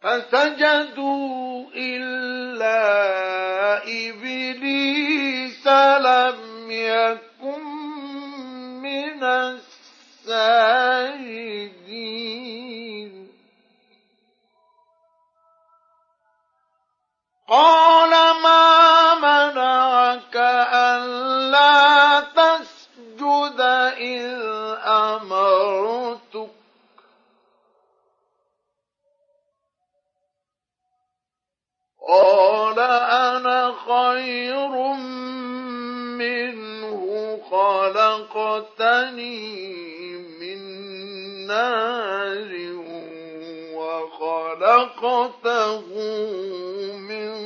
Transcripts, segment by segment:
فسجدوا إلا إبليس لم يكن مسني من نار وخلقته من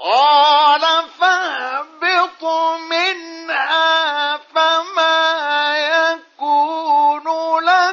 قال فاهبط منها فما يكون لك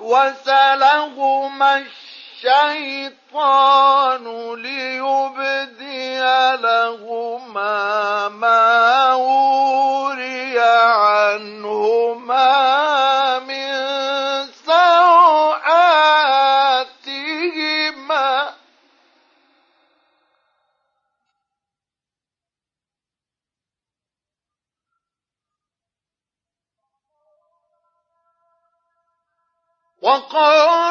فوسوس لهما الشيطان ليبدي لهما ما وري عنهما وقال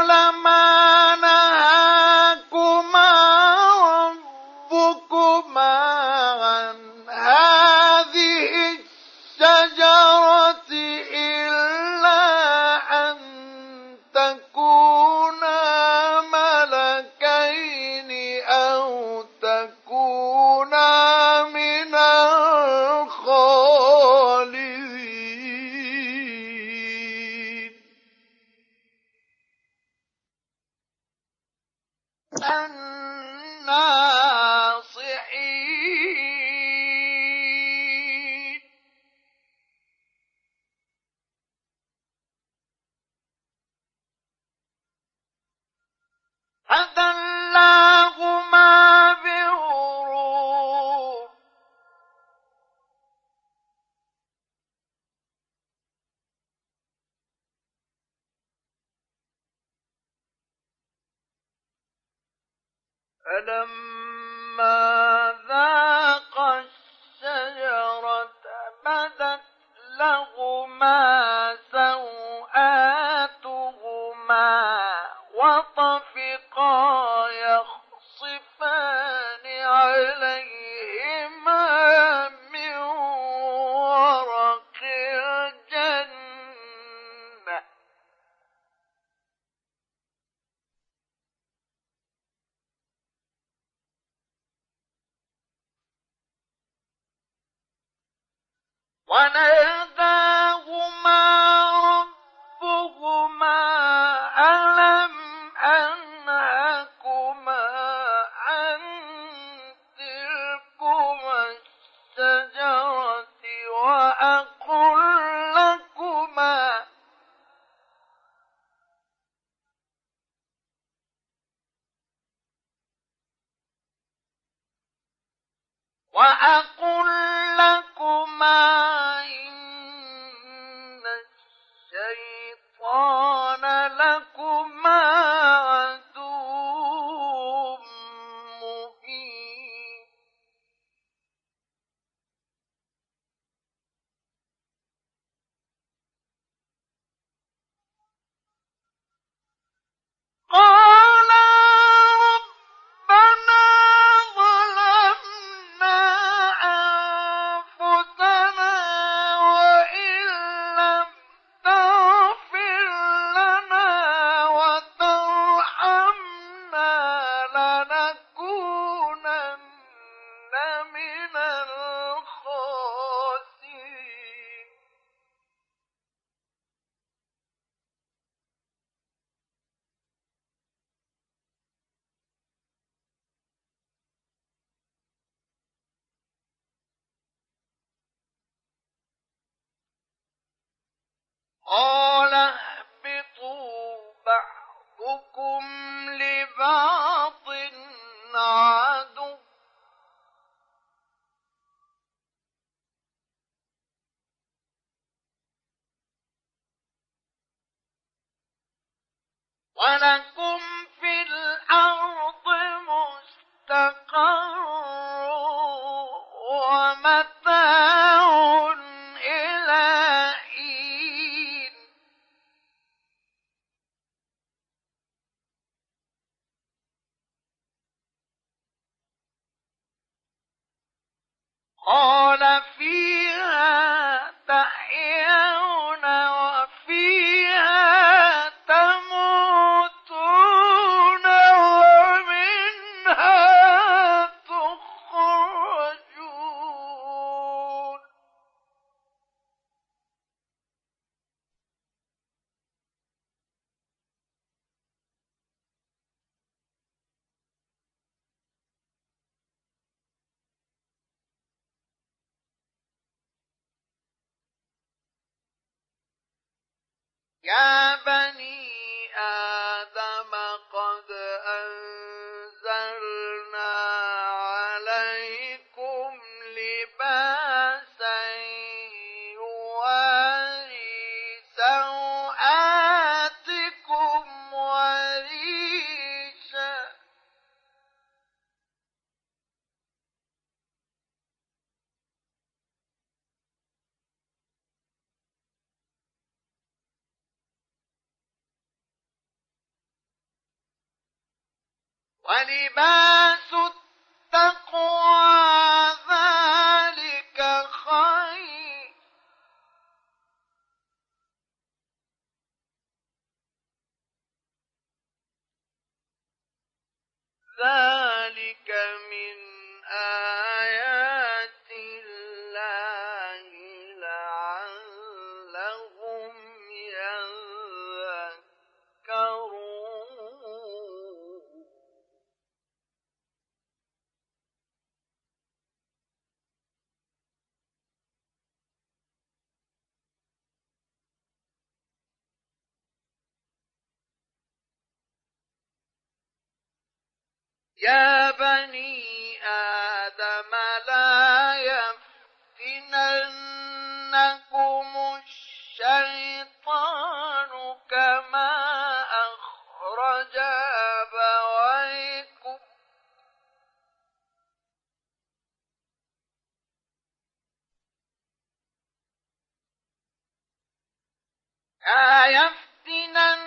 لا يفتننكم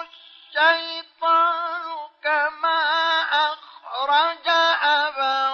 الشيطان كما أخرج أبويكم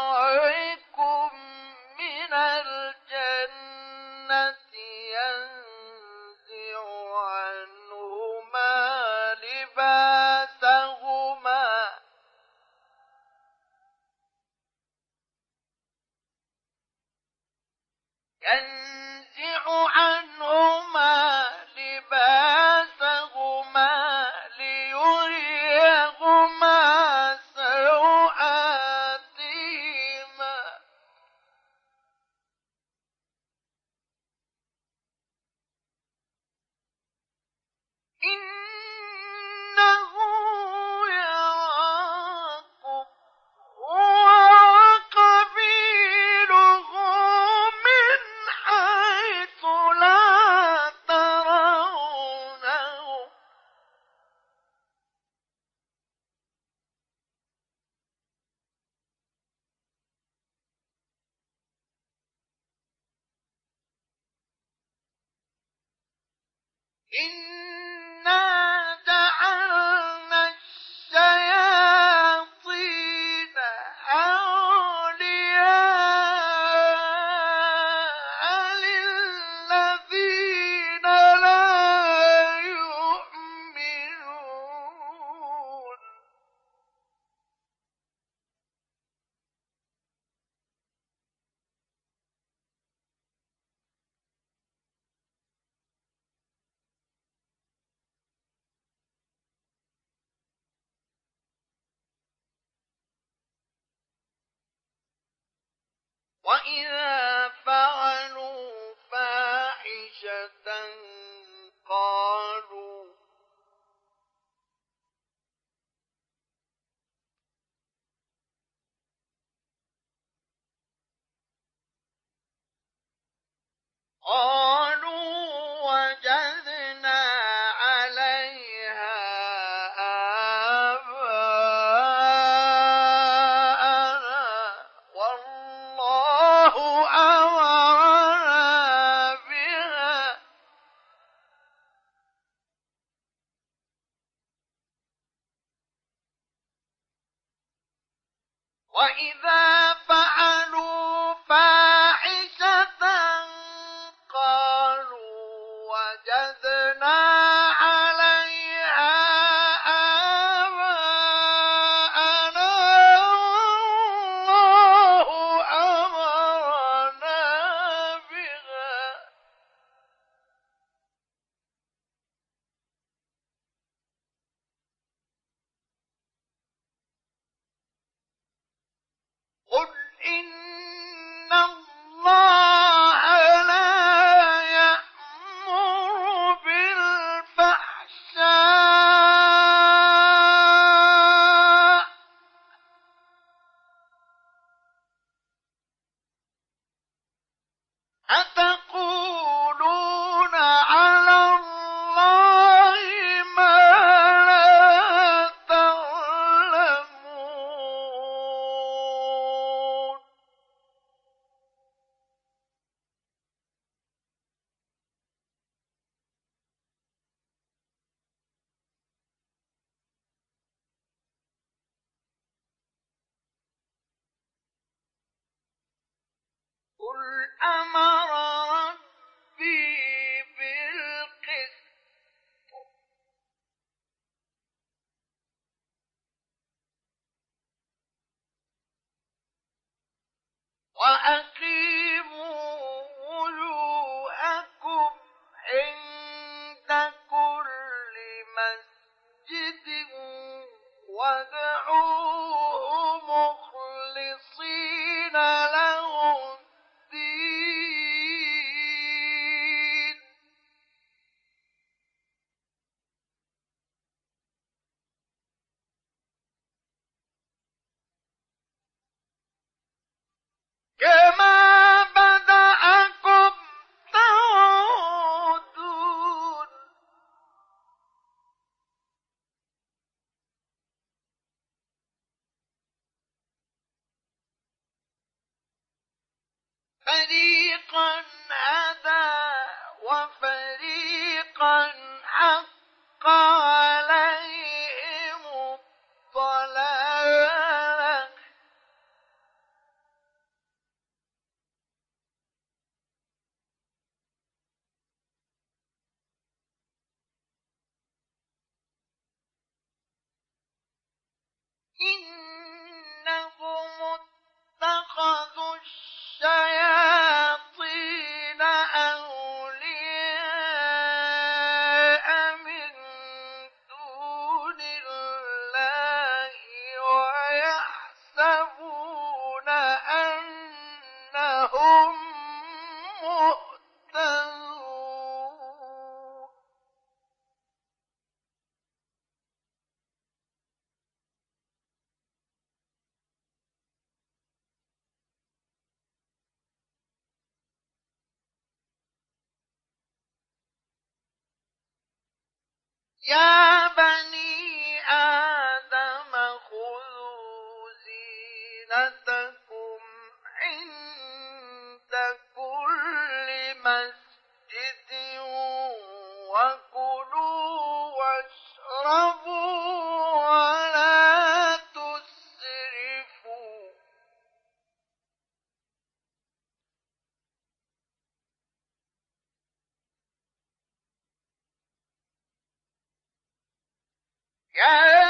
Yeah.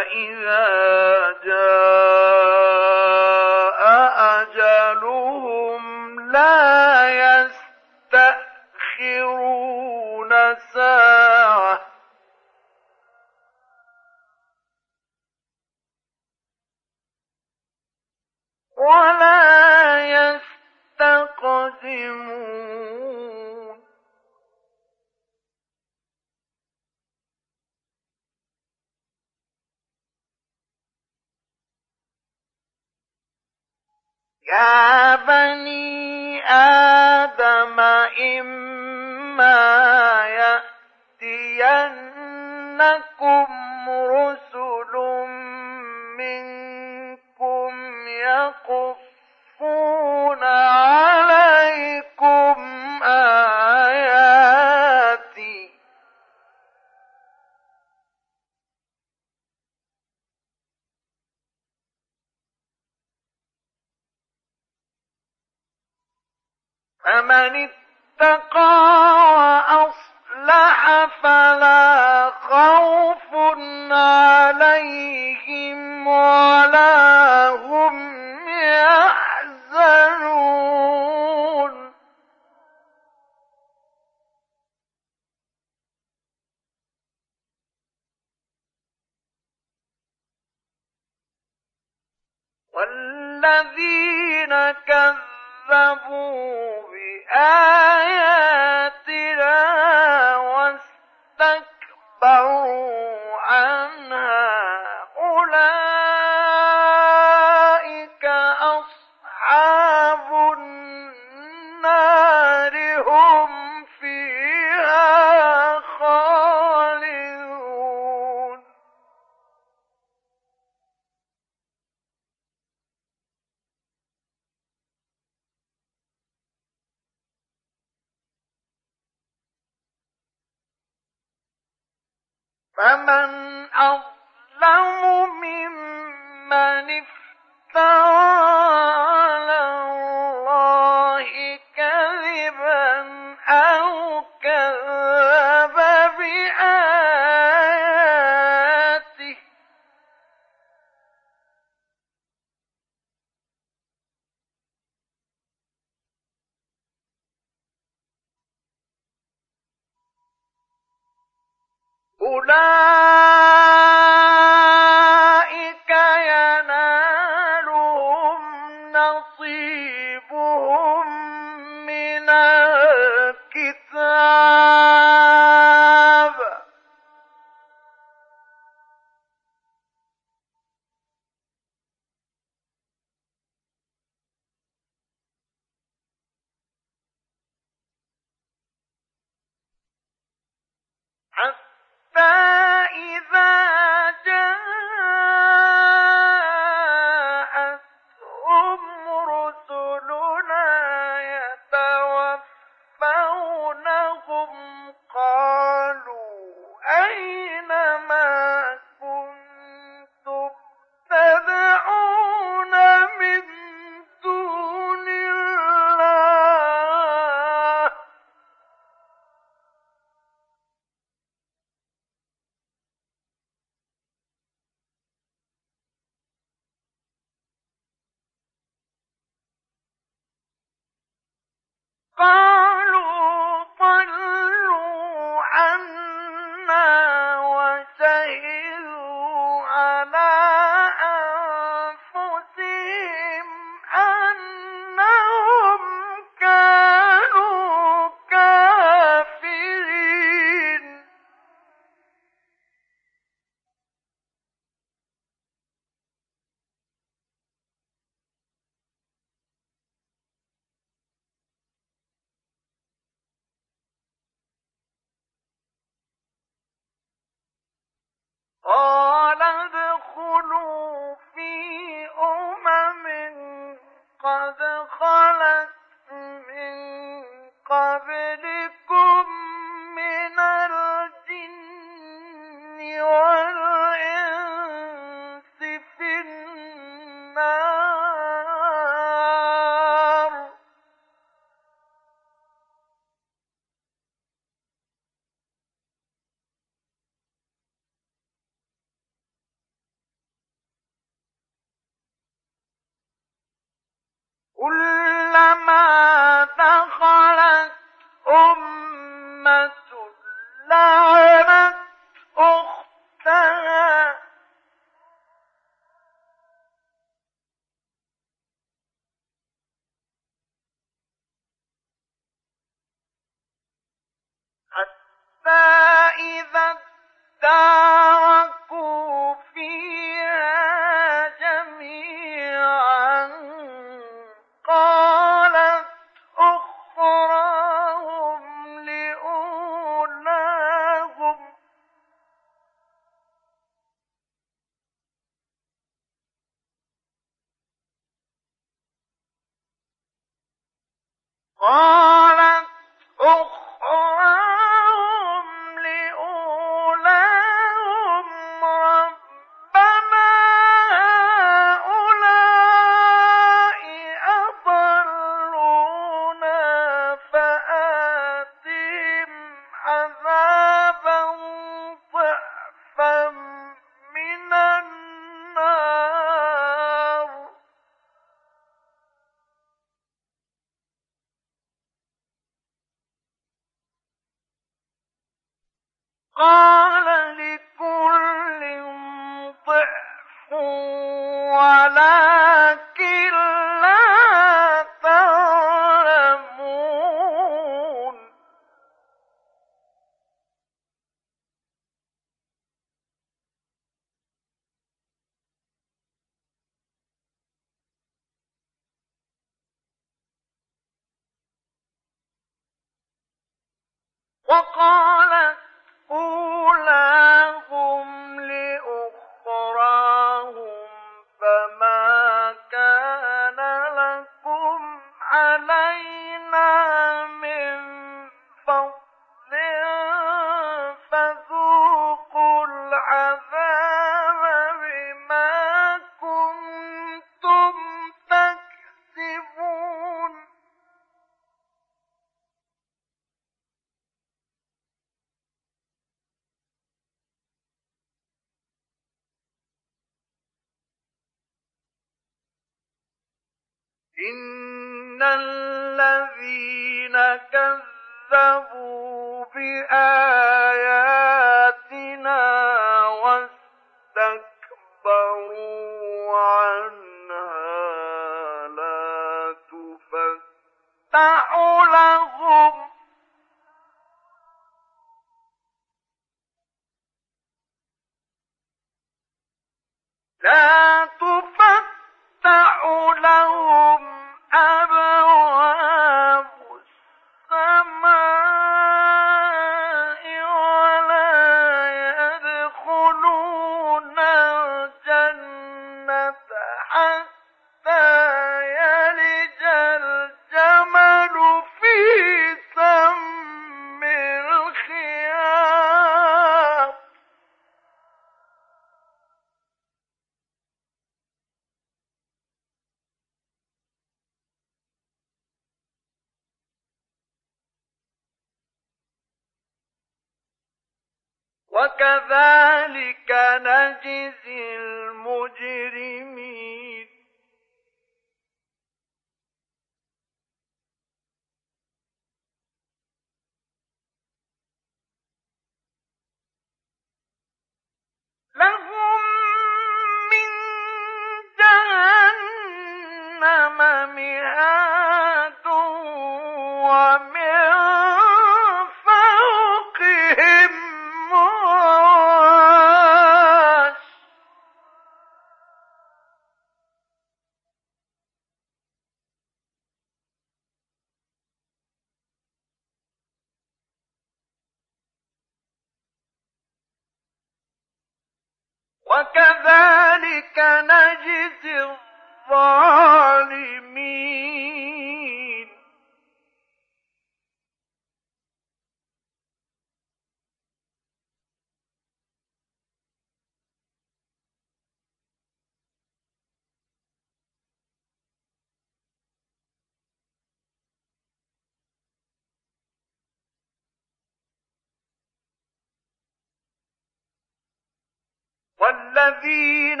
الذين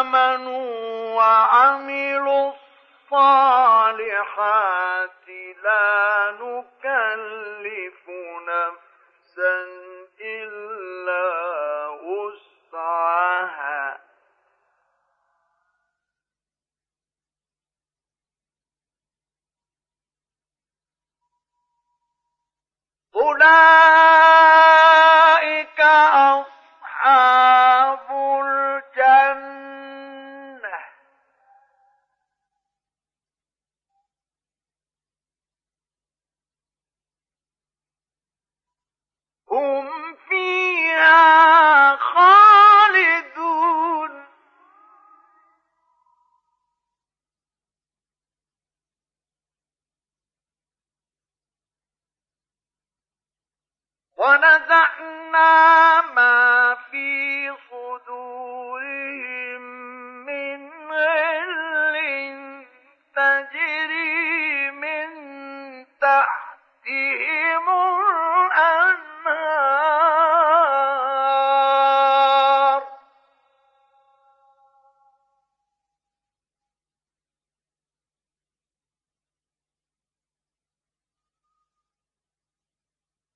آمنوا وعملوا الصالحات لا نكلف نفسا إلا وسعها. أولئك أصحاب أصحاب الجنة. هم فيها خالدون. ونزعنا ما في صدورهم من غل تجري من تحتهم الأنهار.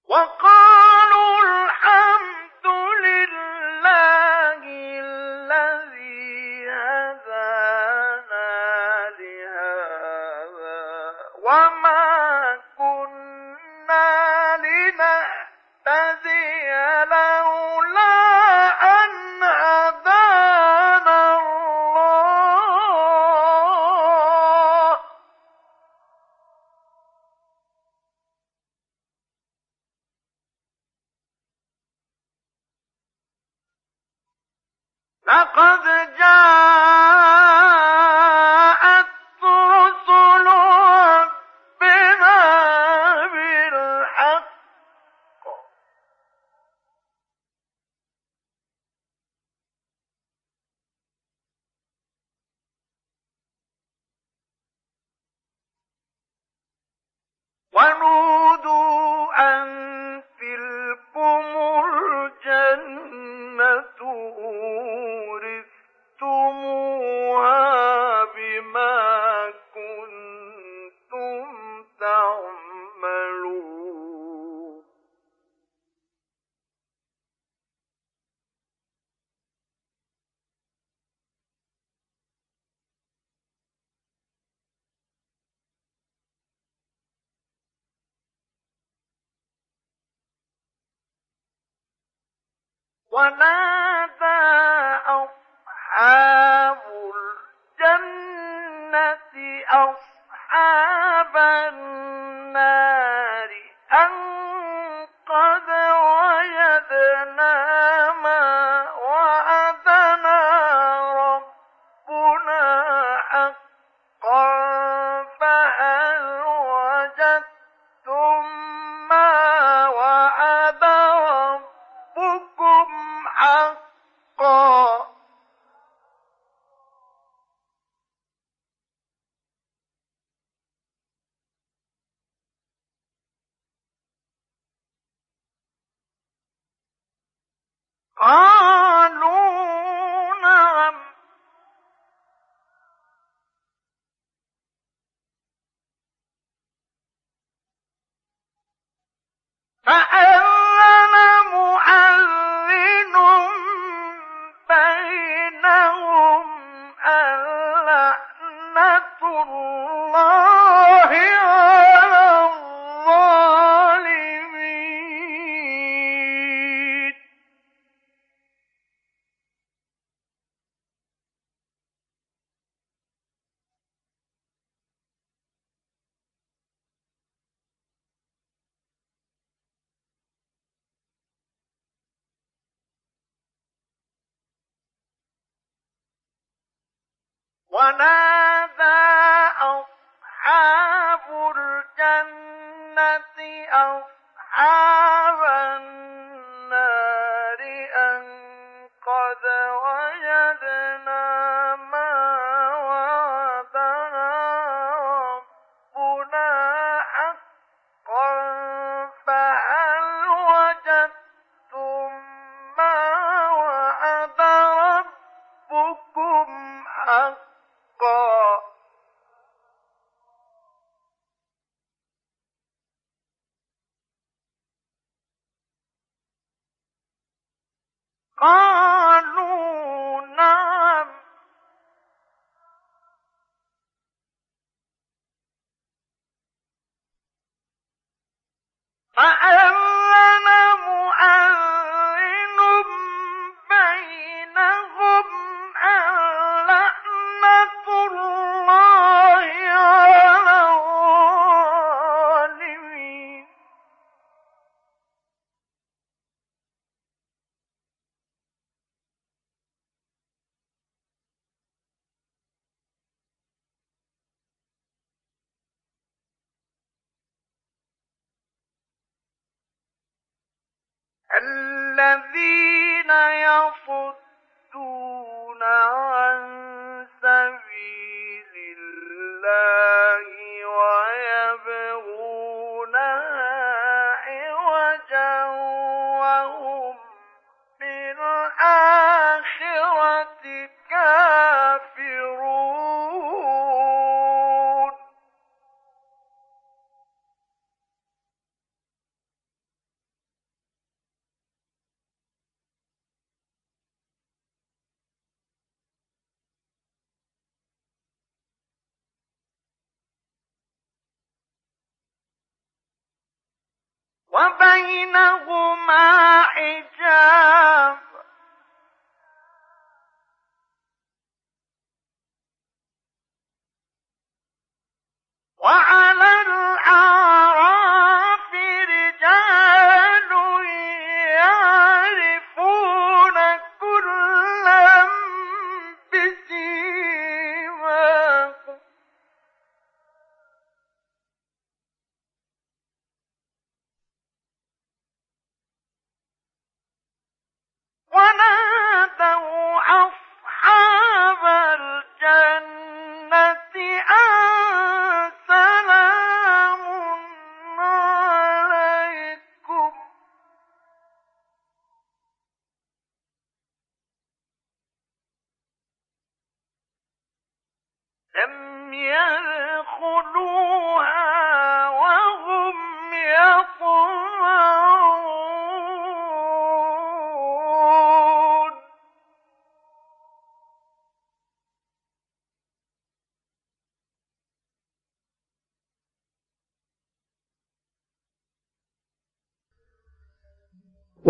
وقال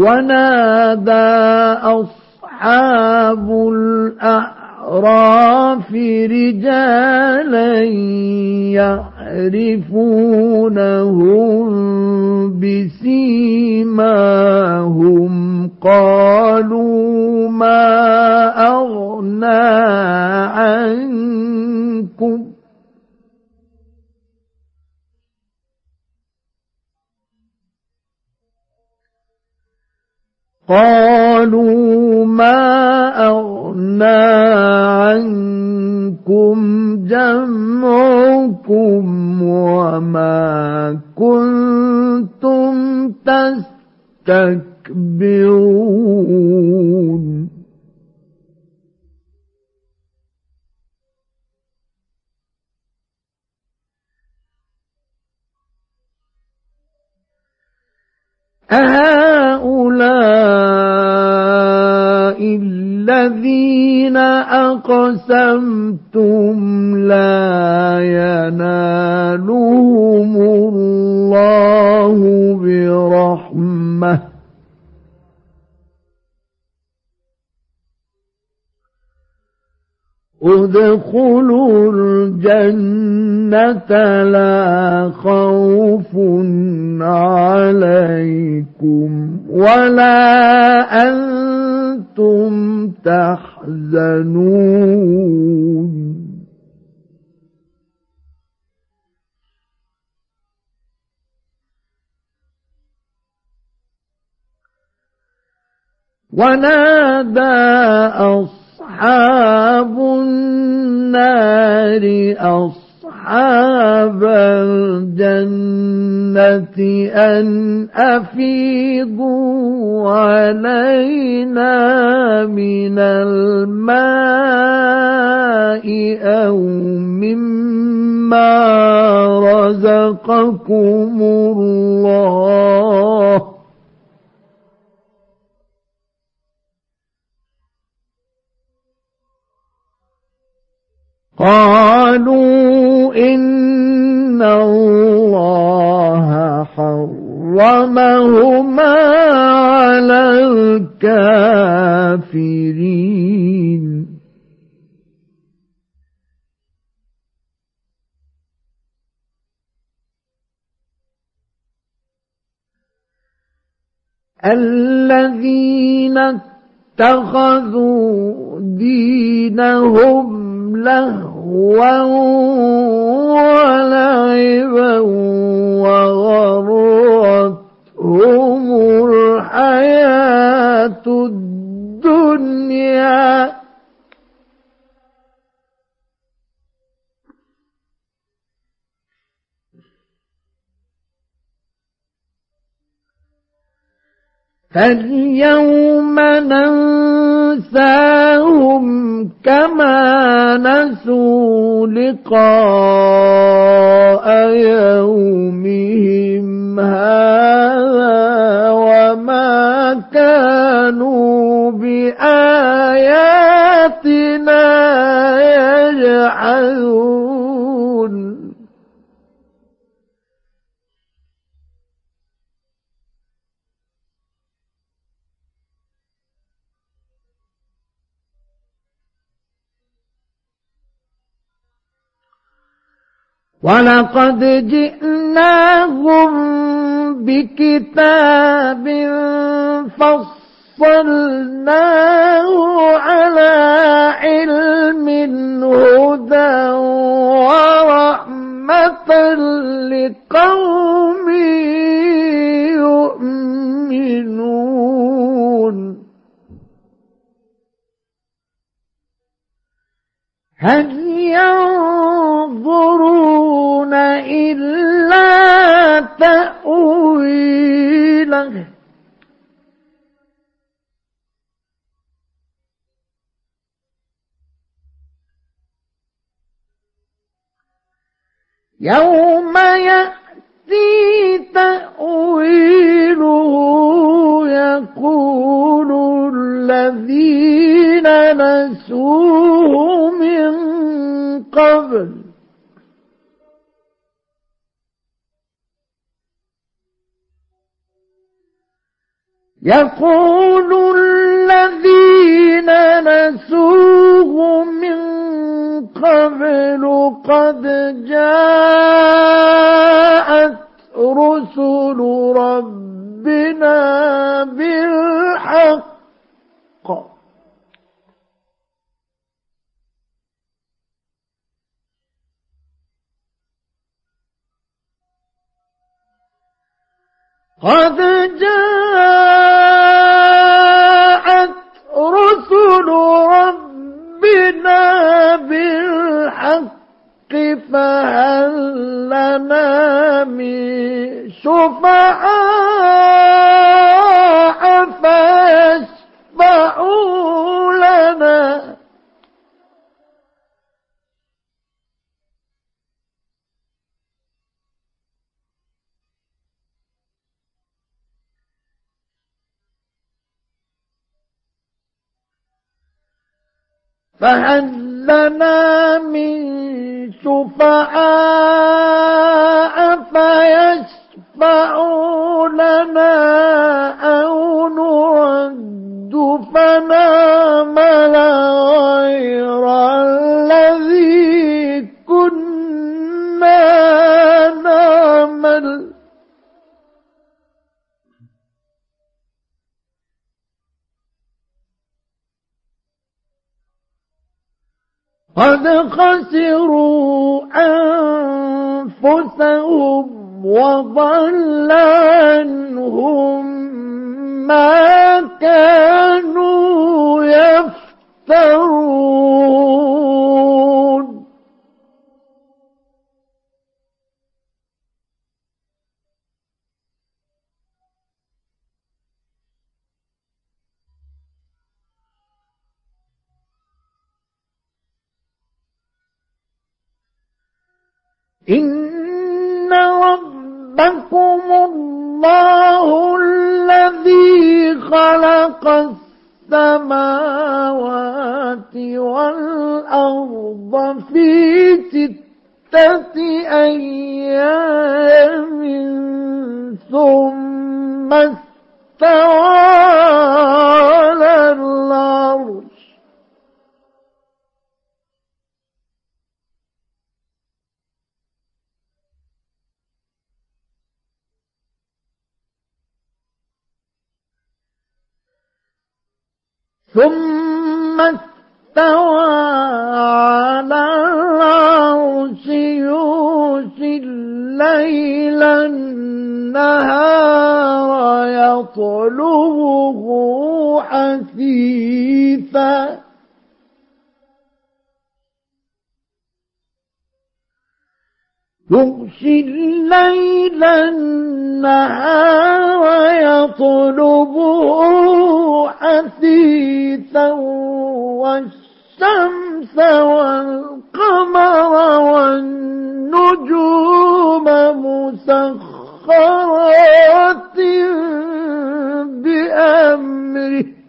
ونادى أصحاب الأعراف رجالا يعرفونهم بسيماهم. قالوا ما أغنى عنكم قالوا ما أغنى عنكم جمعكم وما كنتم تستكبرون أقسمتم لا ينالهم الله برحمة. ادخلوا الجنة لا خوف عليكم ولا أنتم تحزنون. ونادى أصحاب النار أصحاب الجنة أن أفيضوا علينا من الماء أو مما رزقكم الله قالوا إن الله حرمهما على الكافرين. الذين اتخذوا دينهم لهوا ولعبا وغرتهم الحياة الدنيا. فاليوم ننساهم كما نسوا لقاء يومهم هذا وما كانوا بآياتنا يجحدون ولقد جئناهم بكتاب فصلناه على علم هدى ورحمة لقوم يؤمنون هل يوم يأتي تأويله يقول الذين نسوه من قبل يقول الذين نسوه من قبل قد جاءت رسل ربنا بالحق قد جاءت رسل ربنا بالحق فهل لنا من شفعاء فهل لنا من شفعاء فيشفعوا لنا أو نرد فنعمل غير الذي كنا قد خسروا أنفسهم وضل عنهم ما كانوا يفترون. إن ربكم الله الذي خلق السماوات والأرض في ستة أيام ثم استوى على العرش ثم استوى على العرش يوشي الليل النهار يطلبه حثيثا. يغشي الليل النهار يطلبه حثيثا والشمس والقمر والنجوم مسخرات بأمره.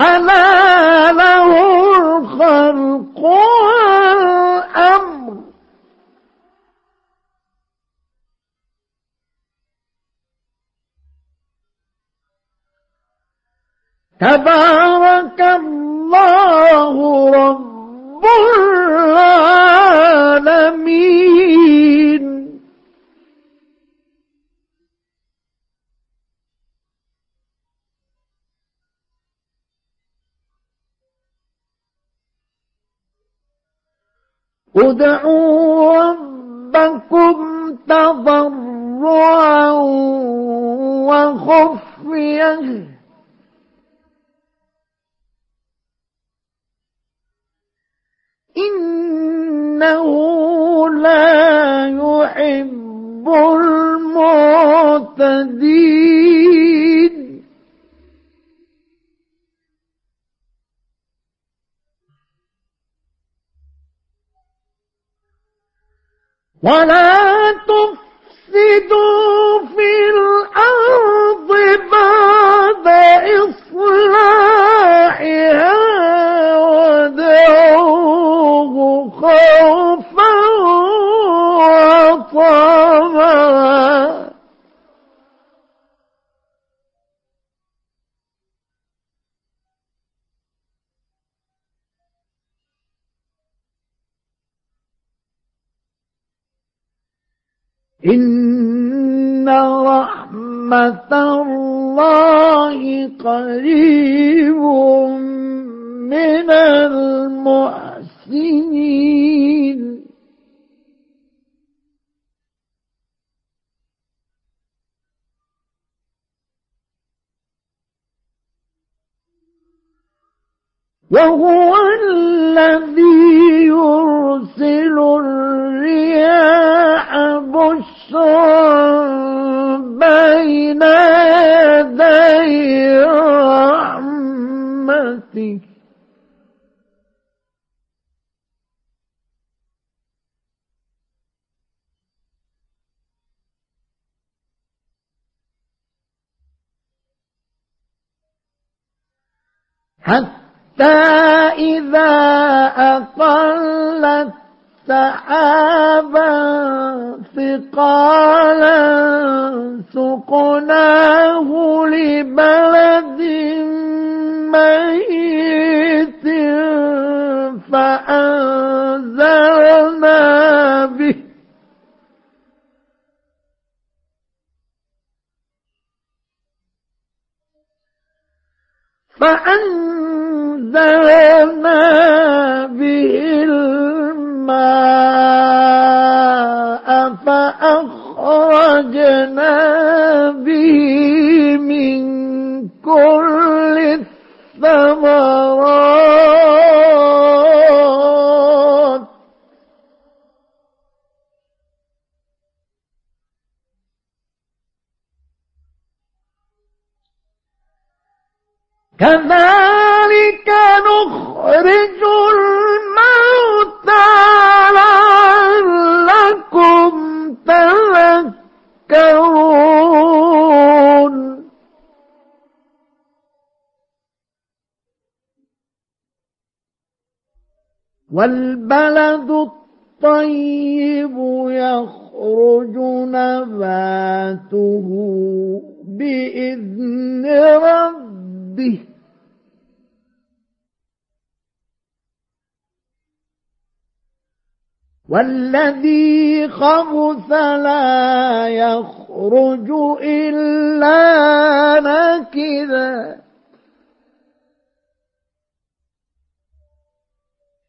ألا له الخلق والأمر. تبارك الله رب العالمين. ادعوا ربكم تضرعا وخفيه إنه لا يحب المعتدين. ولا تفسدوا في الأرض بعد إصلاحها ودعوه خوفا وطمعا. إن رحمة الله قريب من المحسنين وهو الذي حتى إذا أقلت سحابا ثقالا سقناه لبلد ميت فأنزلنا به. فأنزلنا فأخرجنا به من كل والبلد الطيب يخرج نباته بإذن ربه. والذي خبث لا يخرج إلا نكدا.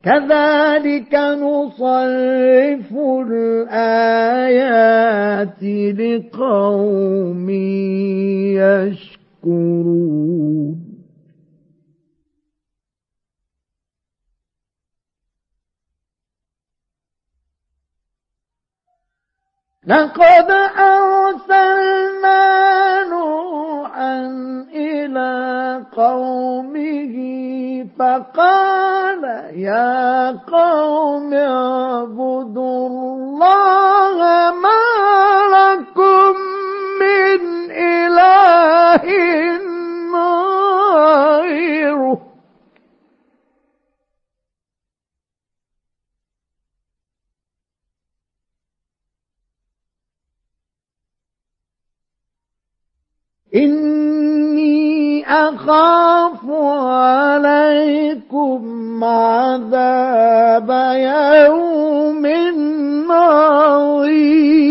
كذلك نصرف الآيات لقوم يشكرون. لقد أرسلنا نوحا إلى قومه فقال يا قوم اعبدوا الله ما لكم من إله إني أخاف عليكم عذاب يوم عظيم.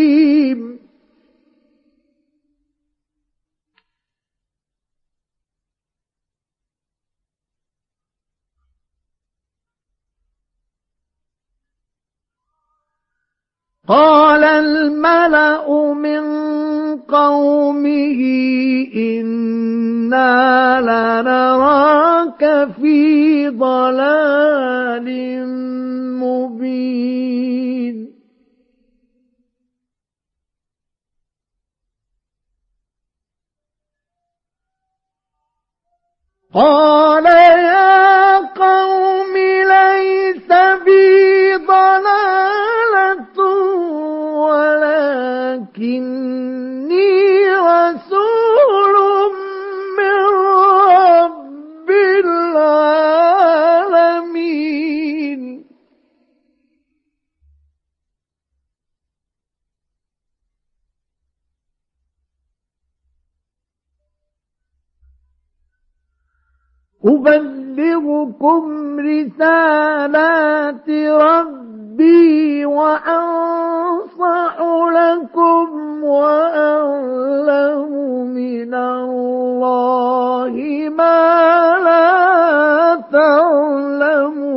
قال الملأ من قومه إنا لنراك في ضلال مبين قال يا قوم ليس بي ضلالة ولكني رسول من رب العالمين أبلغكم رسالات ربي وأنصح لكم وأعلم من الله ما لا تعلمون.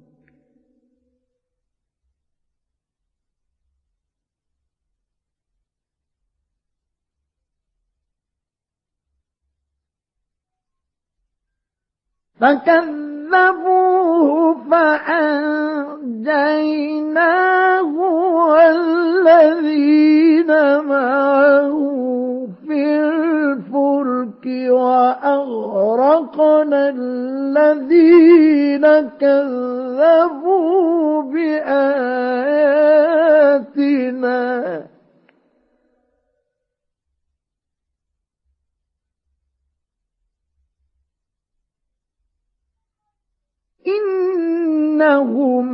فكذبوه فأنجيناه والذين معه في الفلك وأغرقنا الذين كذبوا بآياتنا. إنهم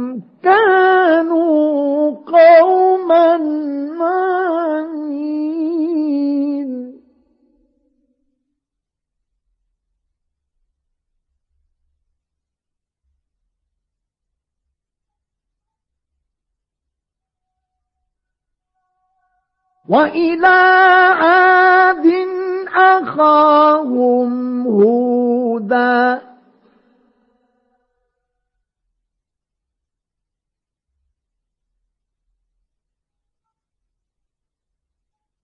كانوا قوما عمين وإلى عاد أخاهم هودا قال يا قوم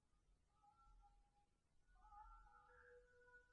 اعبدوا الله ما لكم من إله غيره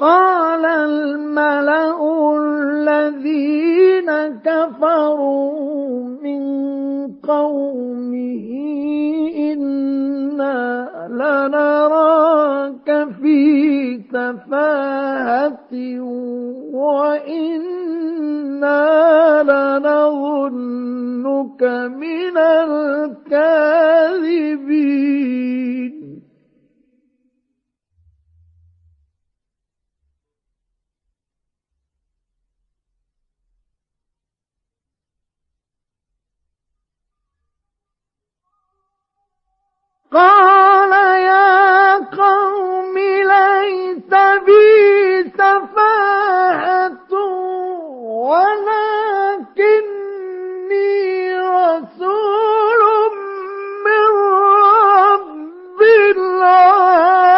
قال الملأ الذين كفروا من قومه إنا لنراك في سفاهة وإنا لنظنك من الكاذبين. قال يا قوم ليس بي سفاهة ولكني رسول من رب العالمين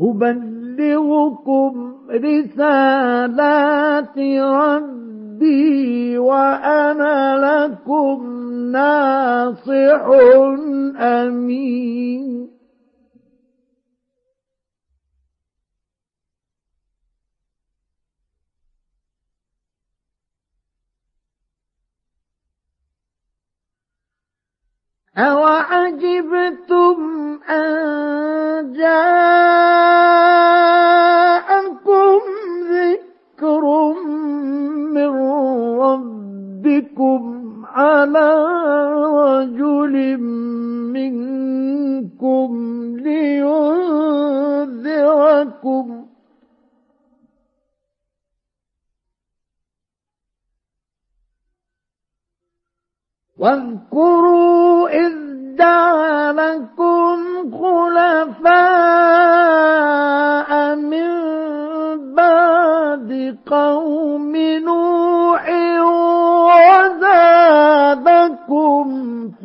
أبلغكم رسالات ربي وأنا لكم ناصح أمين. أوعجبتم أن جاءكم ذكر من ربكم على رجل منكم لينذركم واذكروا إذ جعلكم خلفاء من بعد قوم نوح وزادكم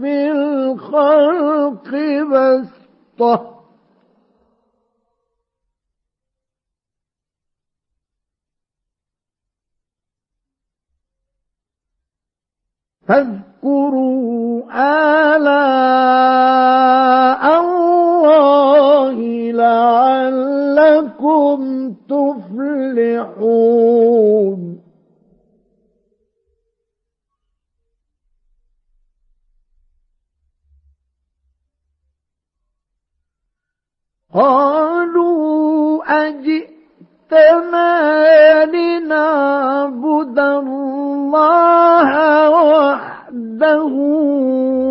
في الخلق بسطة. فاذكروا آلاء الله لعلكم تفلحون. قالوا أجئتنا لنعبد الله وحده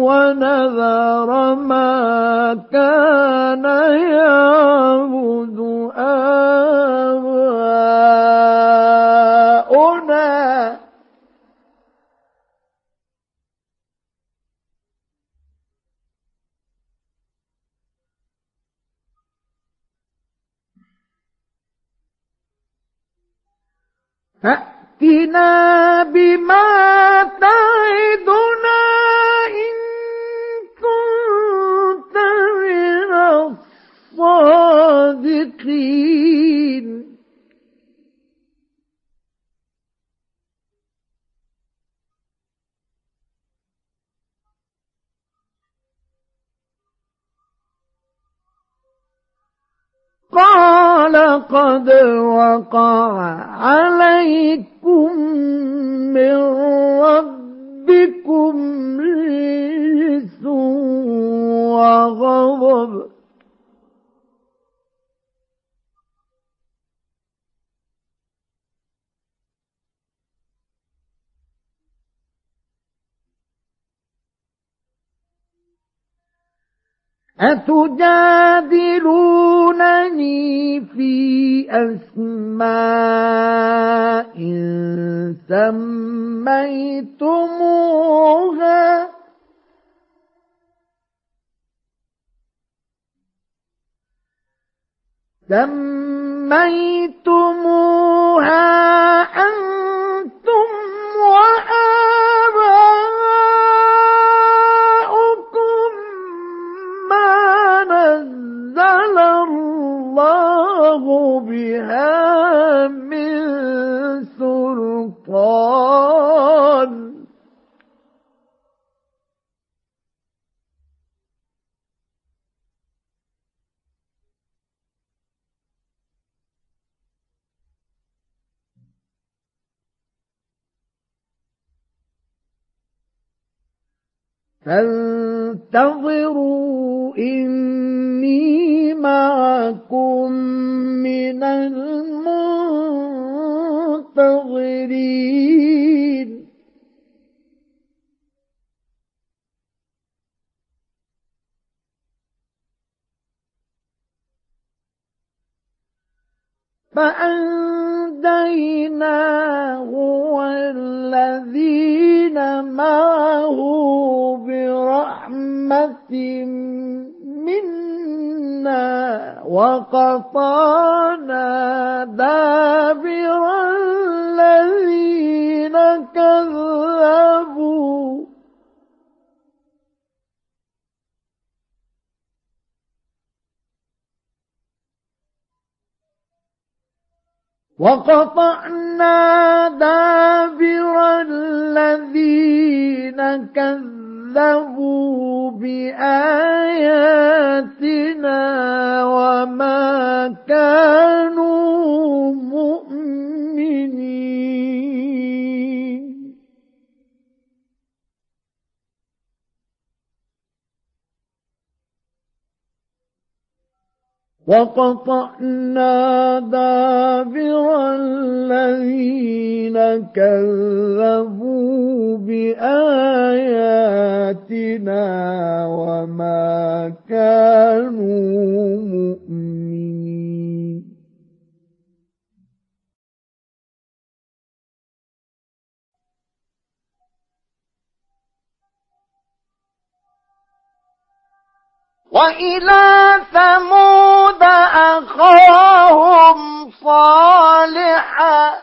ونذر ما كان يعبد آباؤنا فأتنا بما تعدنا إن كنت من الصادقين. قال قد وقع عليكم من ربكم رجس وغضب. أتجادلونني في أسماء سميتموها؟ سميتموها أنتم بها من سلطان فانتظروا إني معكم من المنتظرين. فأنجيناه والذين معه برحمة منا وقطعنا دابر الذين كذبوا. وقطعنا دابر الذين كذبوا بآياتنا وما كانوا مؤمنين وقطعنا دابر الذين كذبوا بآياتنا وما كانوا مؤمنين. وإلى ثمود أخاهم صالحا.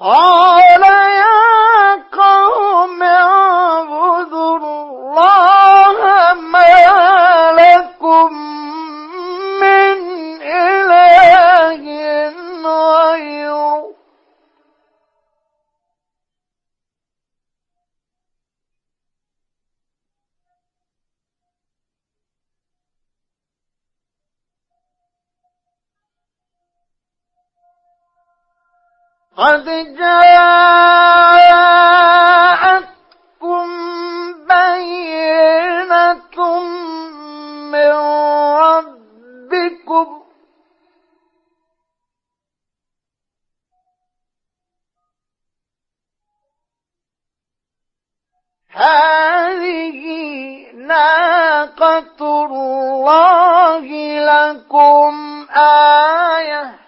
قال يا قوم اعبدوا الله ما لكم قد جاءتكم بينة من ربكم هذه ناقة الله لكم آية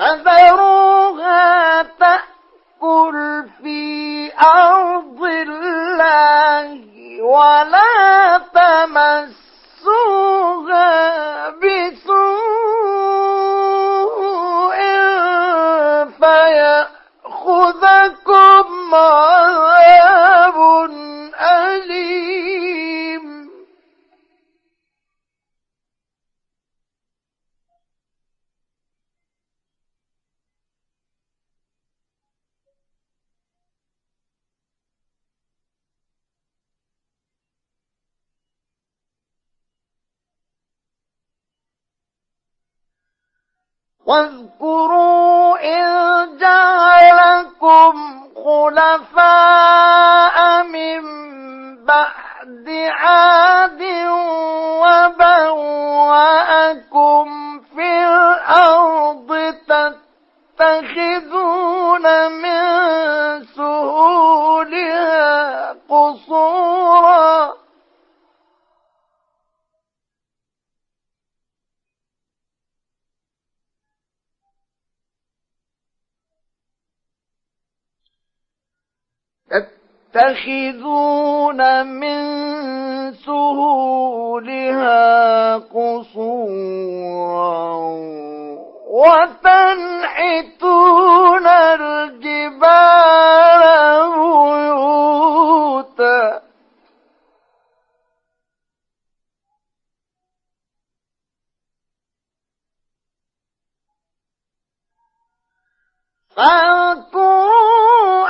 فذروها تأكل في أرض الله ولا تمسوها بسوء فيأخذكم عذاب واذكروا إذ جعلكم خلفاء من بعد عاد وبوأكم في الأرض تتخذون تتخذون من سهولها قصورا وتنحتون الجبال بيوتا. فاذكروا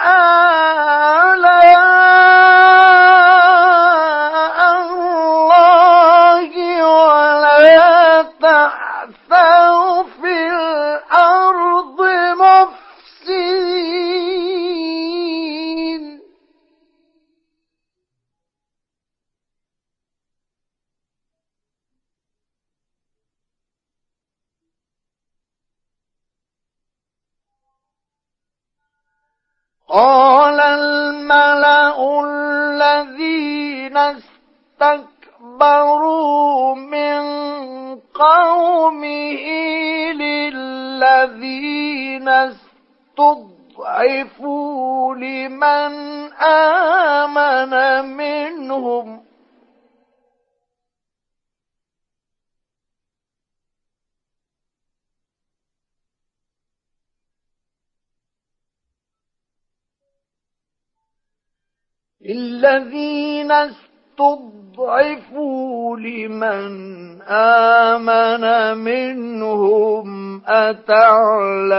استضعفوا لمن آمن منهم أتعلمون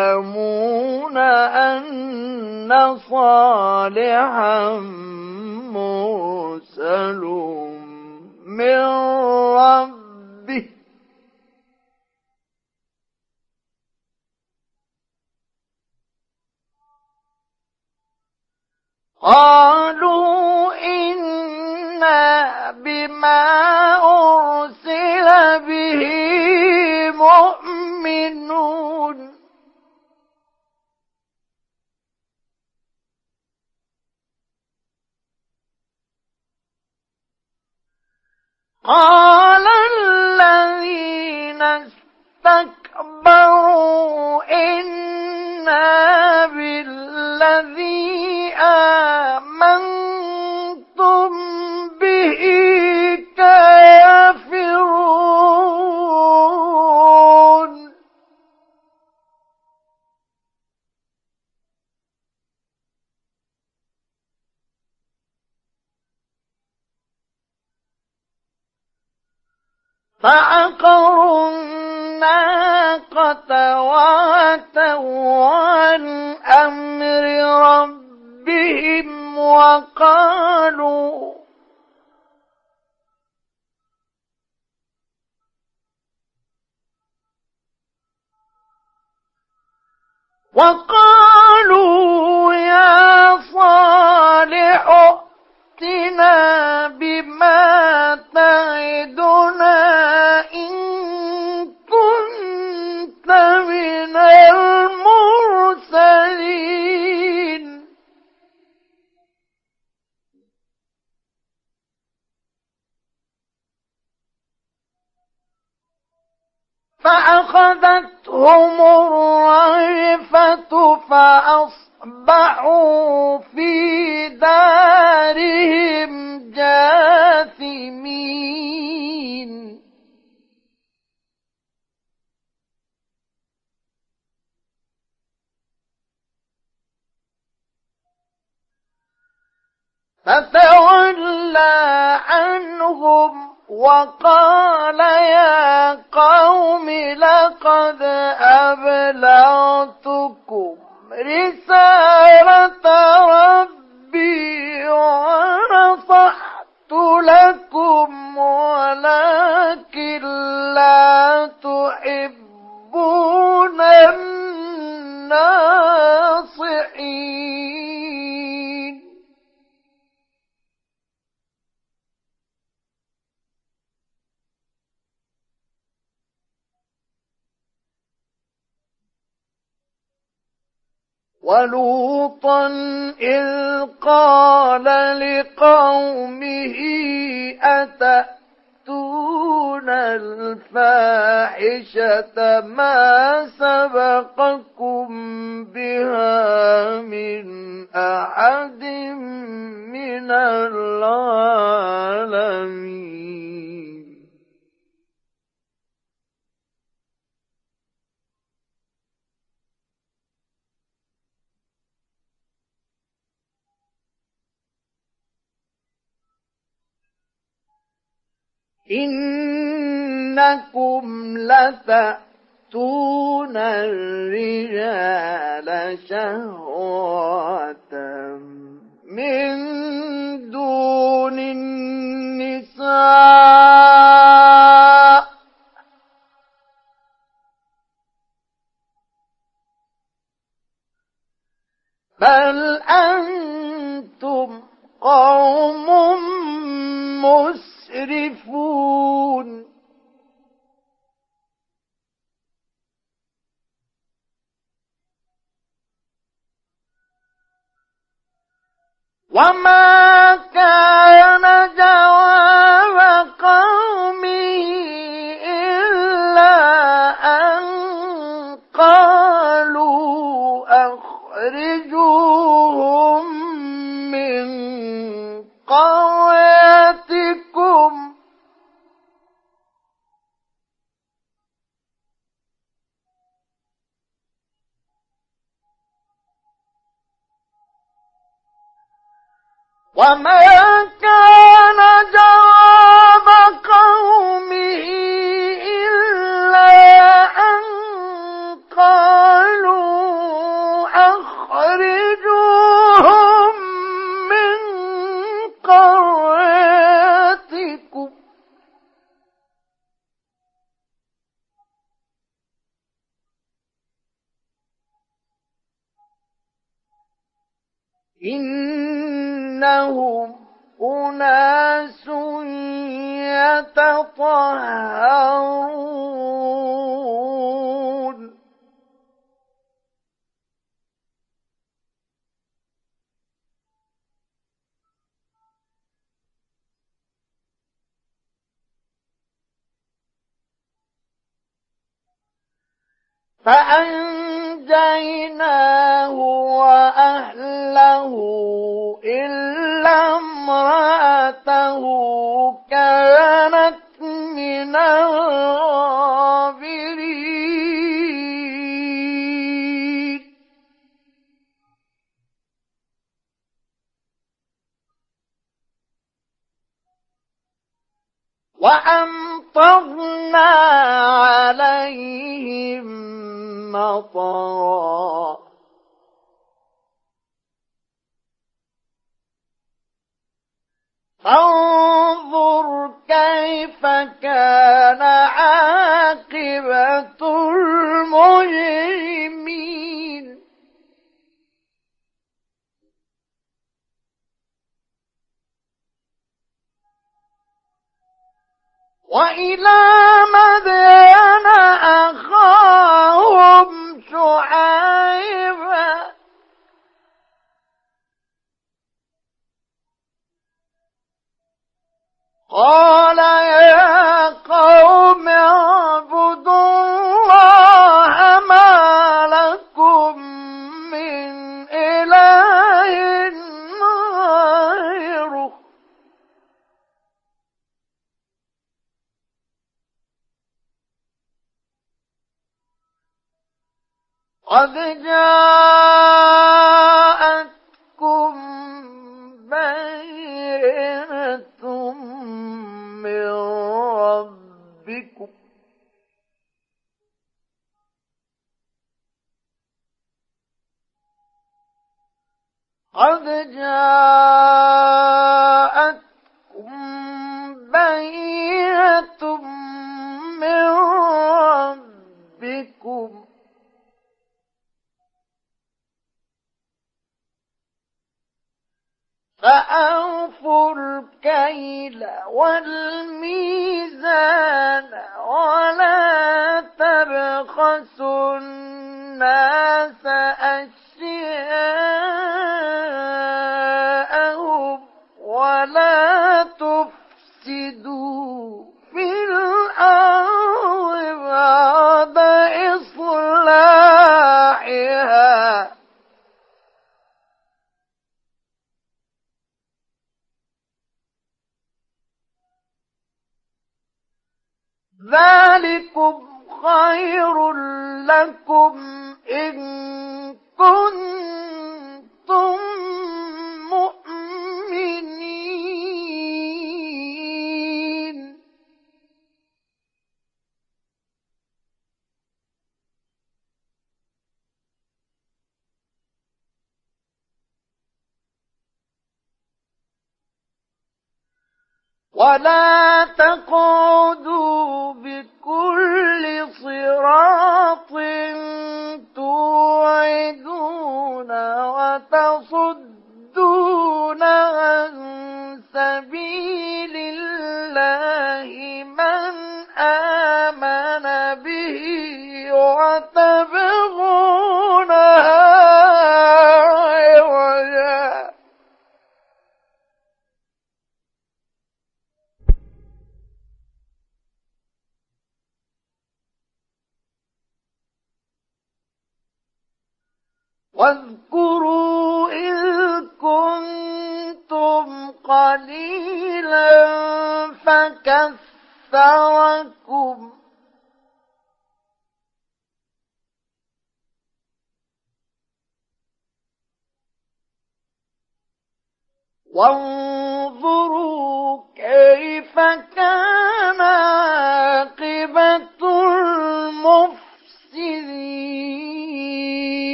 أن صالحا مرسل من ربه. قالوا إنا بما أرسل به مؤمنون قال وقالوا فتولى عنهم وقال يا قوم لقد أبلغتكم رسالة ربي ونصحت لكم قال لقومه أتأتون الفاحشة ما سبقكم بها من أحد من العالمين إنكم لتأتون الرجال شهوة من دون النساء. بل أنتم قوم مسرفون وما كان جواب وما كان جعل قال يا قوم اعبدوا الله ما لكم من إله غيره. قد جاء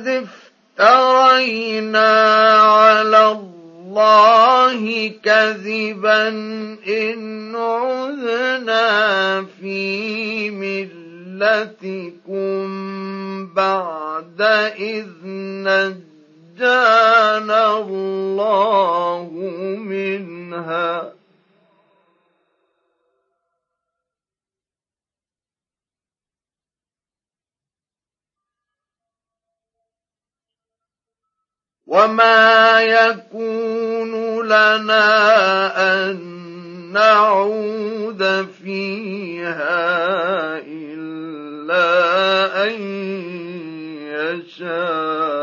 قد افترينا على الله كذبا إن عذنا في ملتكم بعد إذ نجانا الله منها. وما يكون لنا أن نعود فيها إلا أن يشاء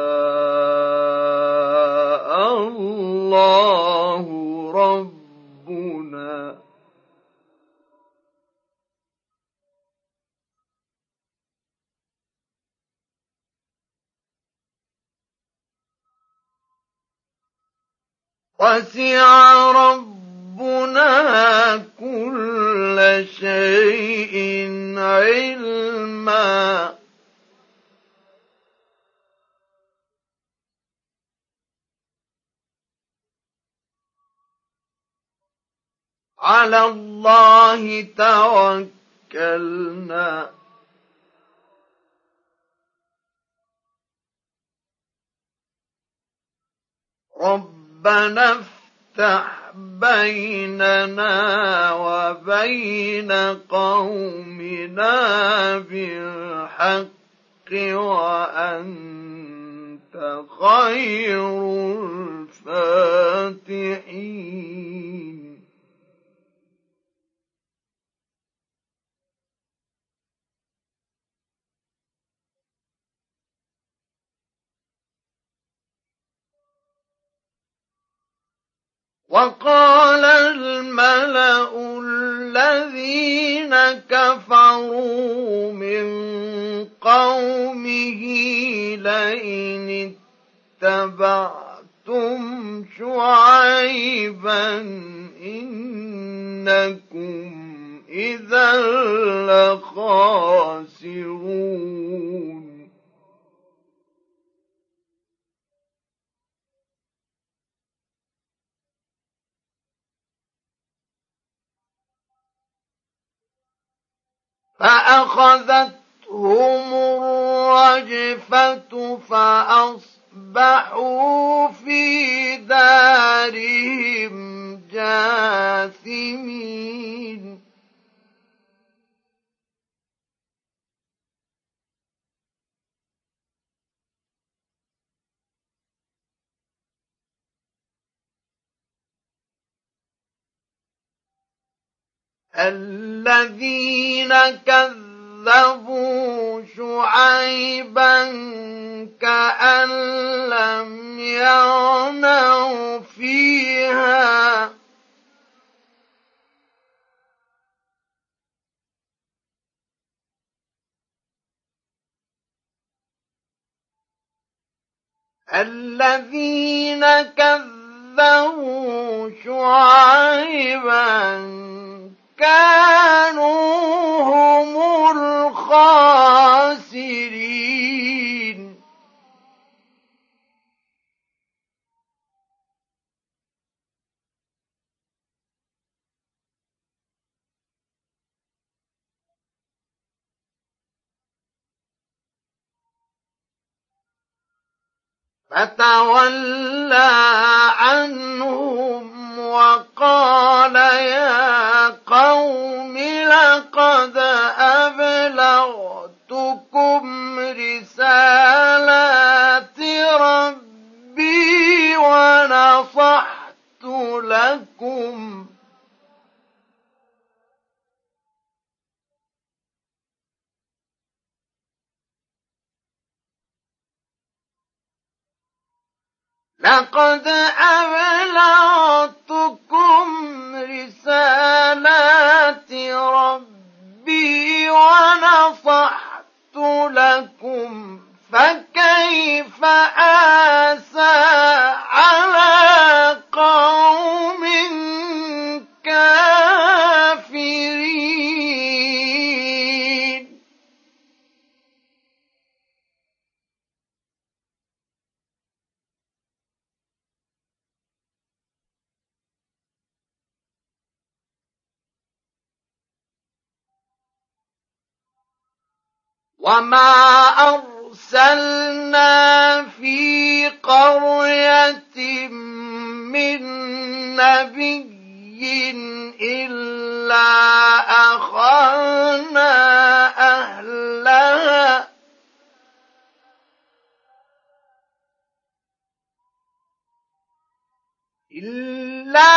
وسع ربنا كل شيء علما. على الله توكلنا. ربنا افتح بيننا وبين قومنا بالحق وأنت خير الفاتحين. وقال الملأ الذين كفروا من قومه لئن اتبعتم شعيبا إنكم إذا لخاسرون. فأخذتهم الرجفة فأصبحوا في دارهم جاثمين. الذين كذبوا شعيبا كأن لم يغنوا فيها. الذين كذبوا شعيبا كانوا هم الخاسرين. فتولى عنهم وقال يا قوم لقد أبلغتكم رسالات ربي ونصحت لكم لقد أبلغتكم رسالات ربي ونصحت لكم فكيف آسى على قوم وما أرسلنا في قرية من نبي إلا أخذنا أهلها إلا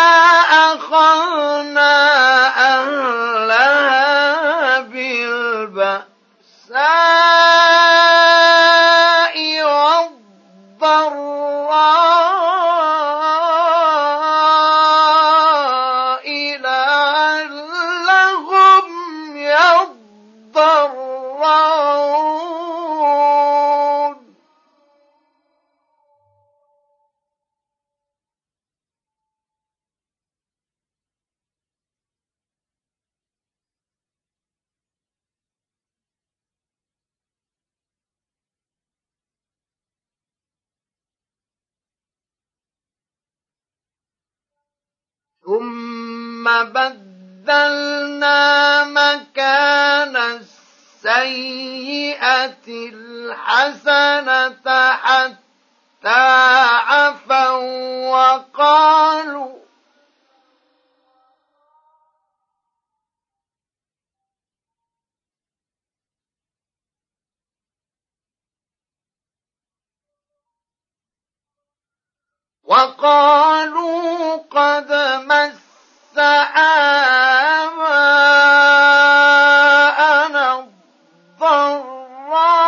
أخذنا أهلها ثم بدلنا مكان السيئة الحسنة حتى عفوا وقالوا وقالوا قد مس آباءنا الضراء.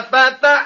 لفتحنا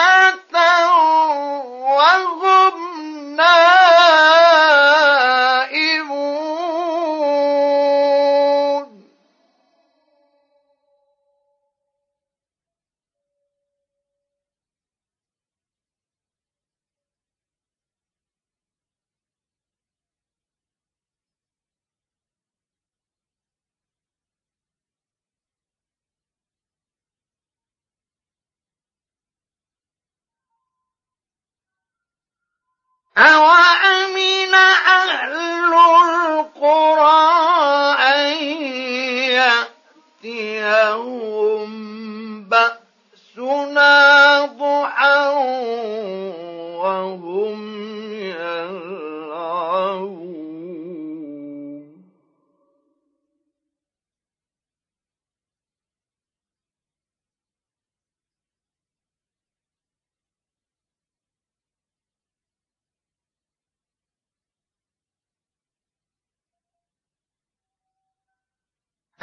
أوأمن أهل القرى أن يأتيهم بأسنا ضحى وهم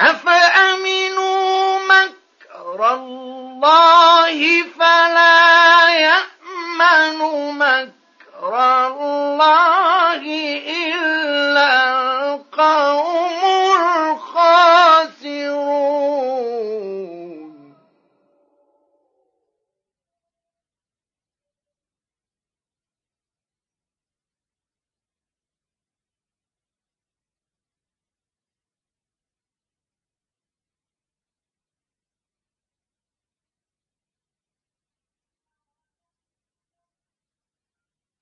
أفأمنوا مكر الله فلا يأمن مكر الله إلا القوم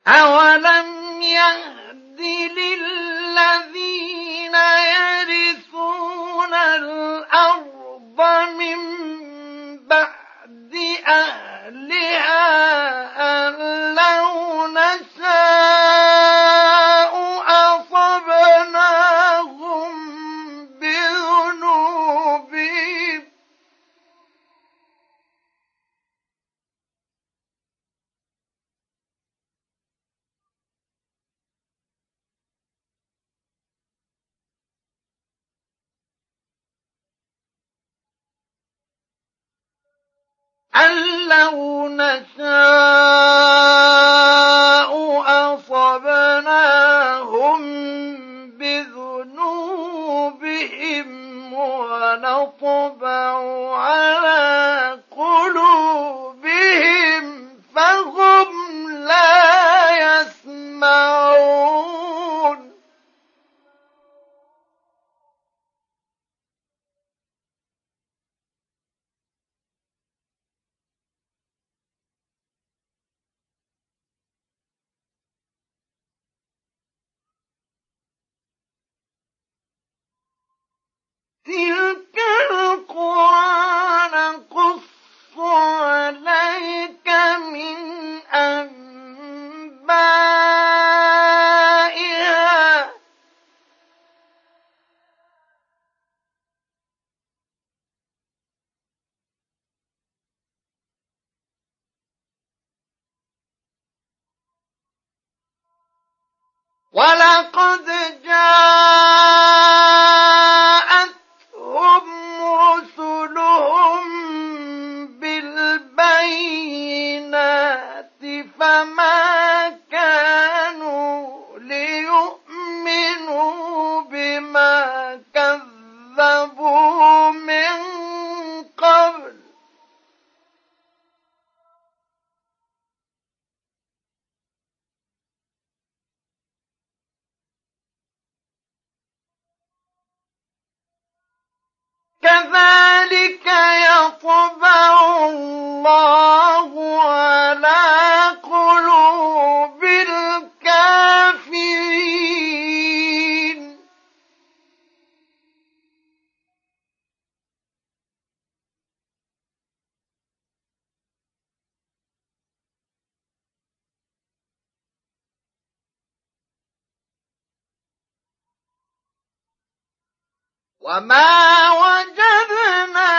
أولم يهد للذين يرثون الأرض من بعد أهلها أن لو نشاء أن لو نشاء أصبناهم بذنوبهم ونطبع على قلوبهم تلك عليك من أنبائها ولقد جاء كذلك يطبع الله على قلوب وما وجدنا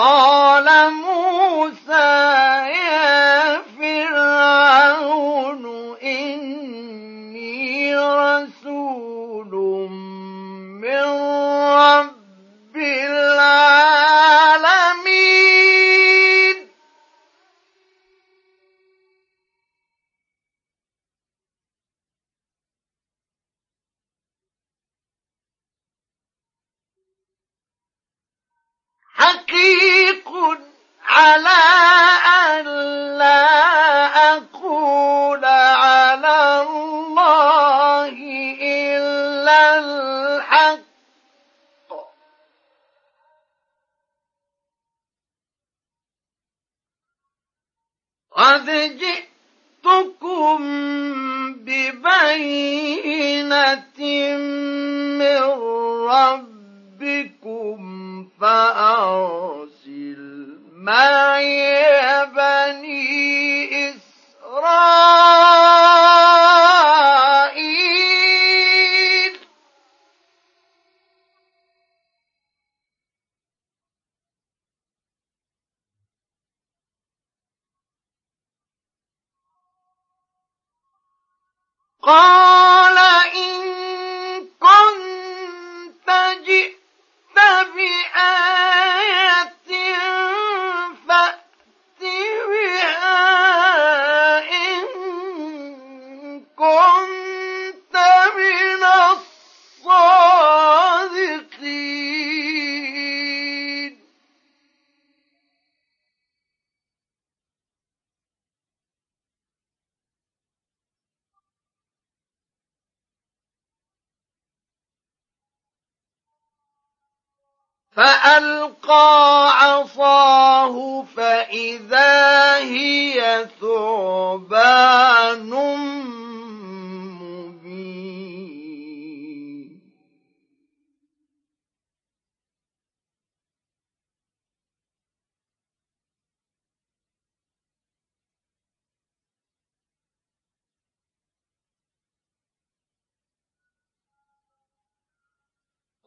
قال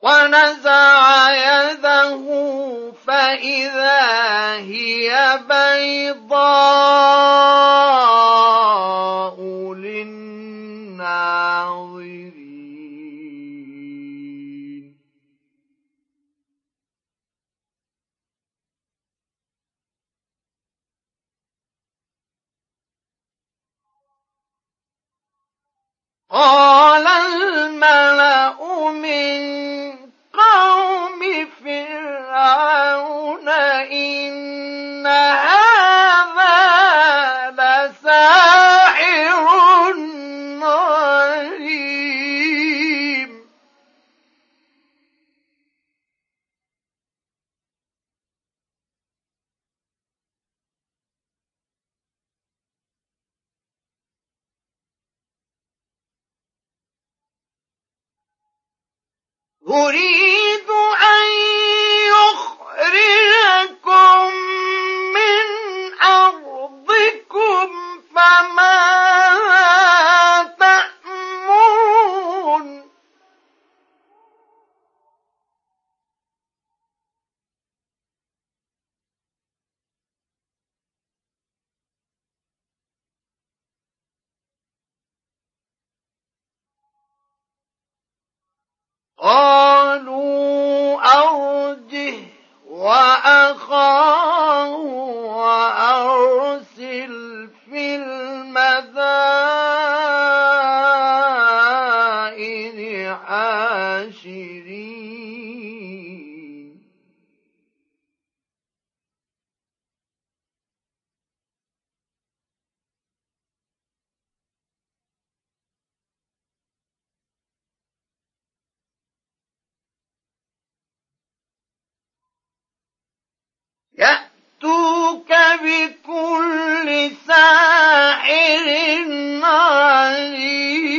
ونزع يده فإذا هي بيضاء للناظرين. قال الملأ يريد قالوا أرجه وأخاه وأرسل في المدائن حاشرين. يأتوك بكل ساحر عليم.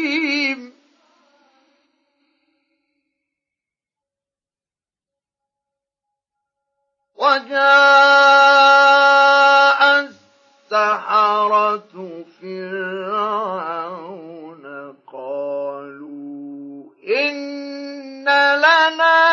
وجاء السحرة فرعون قالوا إن لنا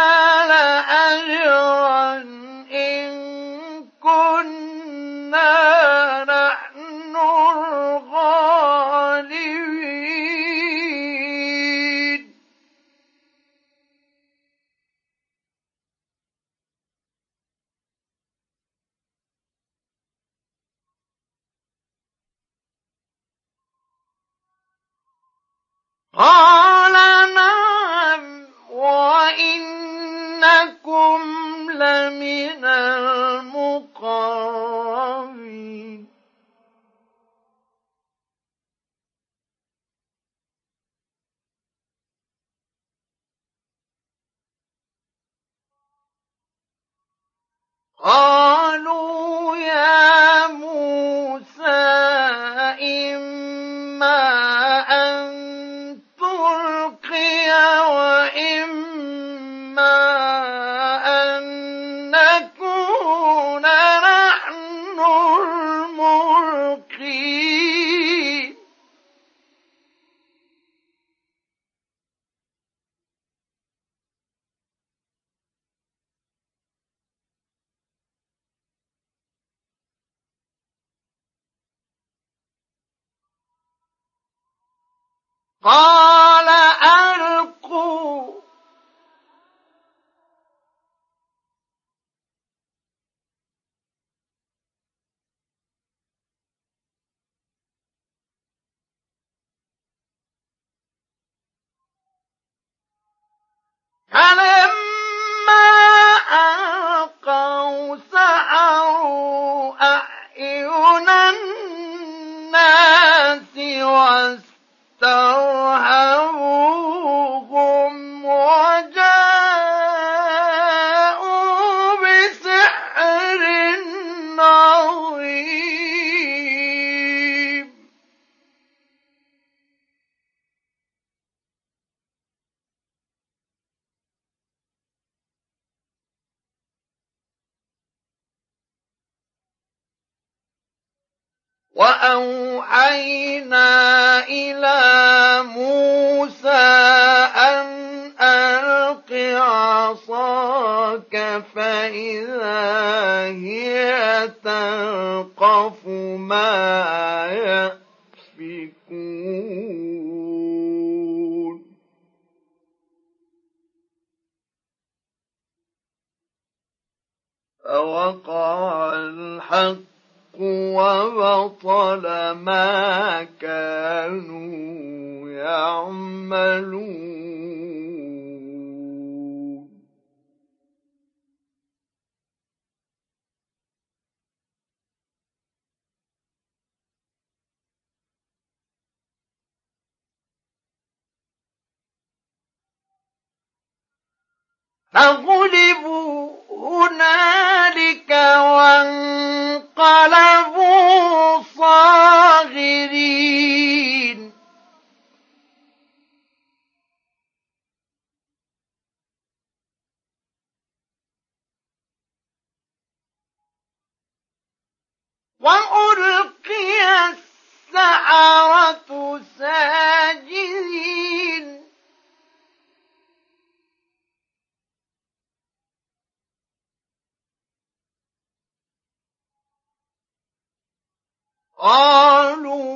قالوا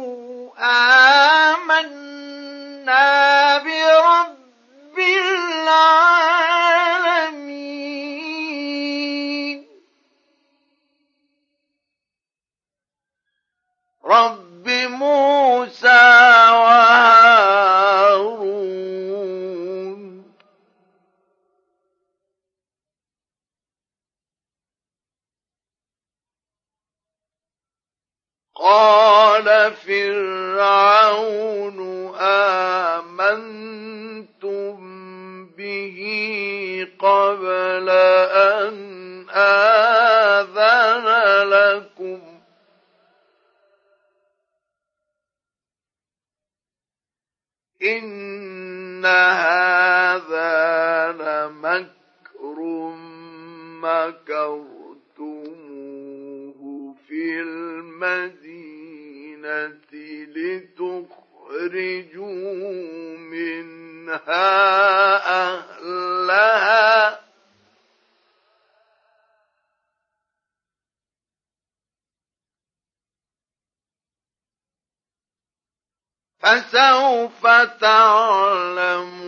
فتعلمون.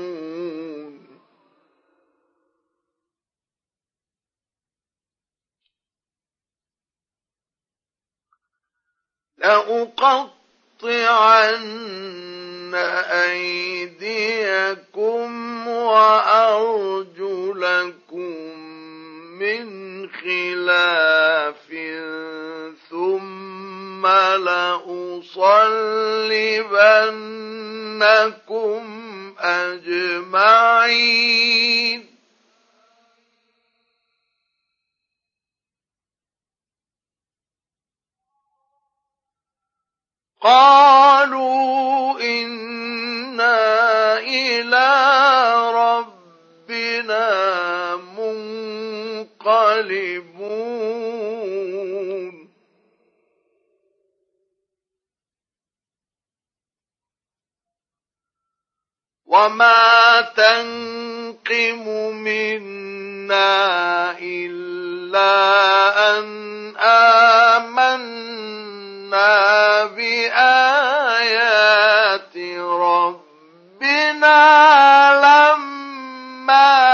لأقطعن أيديكم وأرجلكم من خلاف ثم لأصلبنكم أجمعين. قالوا إنا إلى ربنا ينقلبون. وما تنقم منا إلا أن آمنا بآيات ربنا لما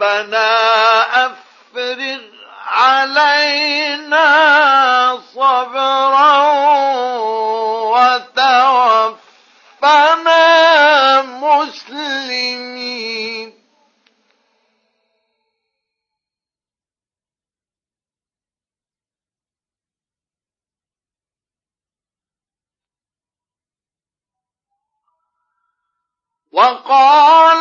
ربنا أفرغ علينا صبرا وتوفنا مسلمين. وقال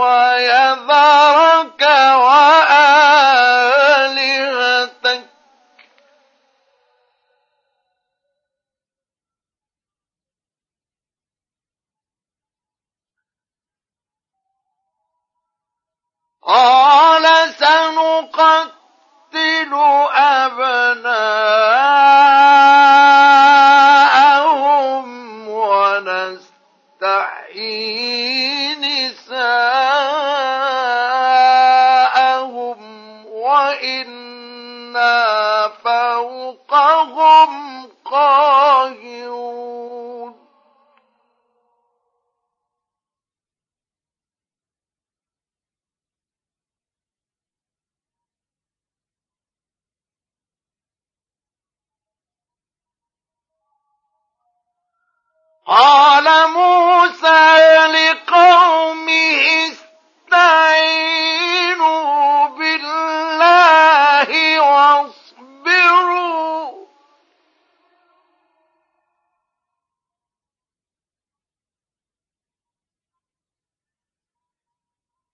ويذرك وآلهتك. قال سنقتل قال موسى لقومه استعينوا بالله واصبروا.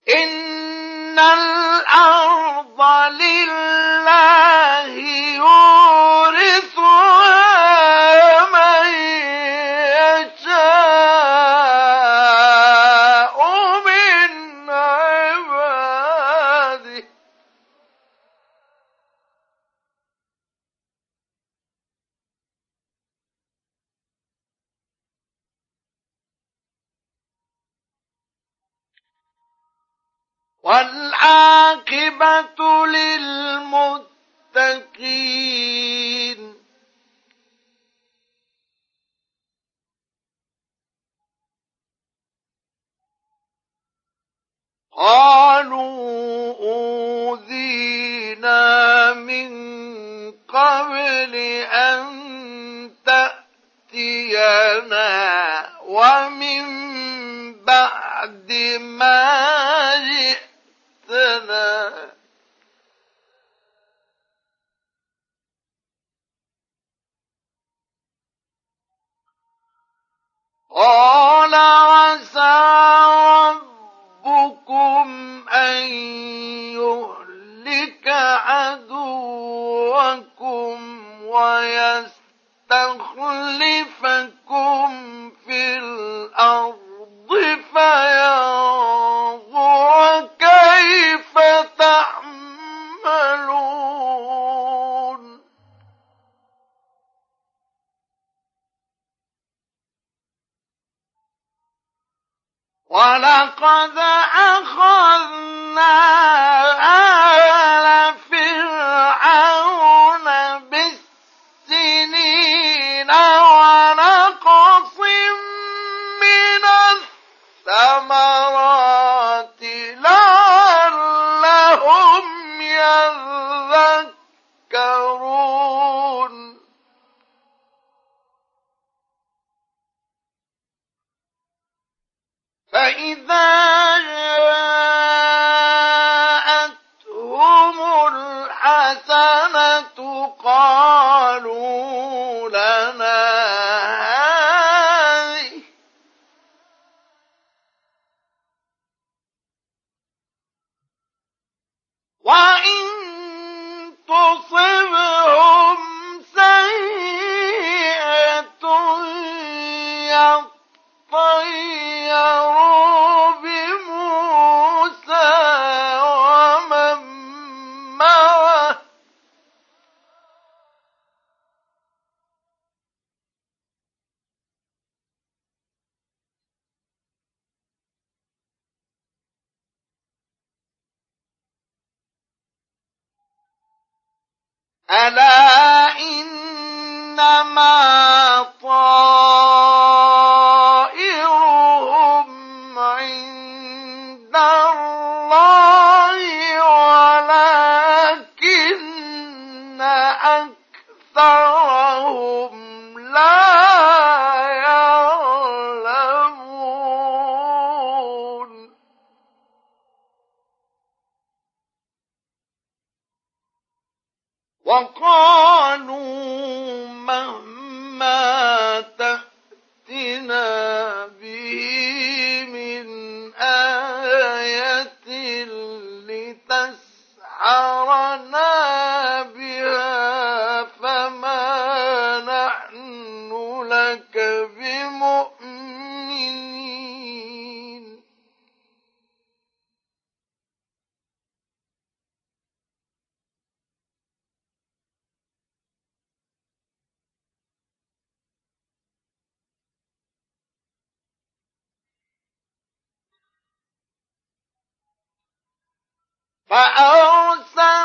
إن الأرض لله يورثها للمتقين. قالوا أوذينا من قبل أن تأتينا ومن بعد ما جئتنا. قال عسى ربكم أن يهلك عدوكم ويستخلفكم في الأرض فينظر كيف ولقد أخذنا قالوا ألا إنما فأرسلنا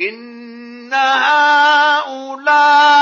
إن هؤلاء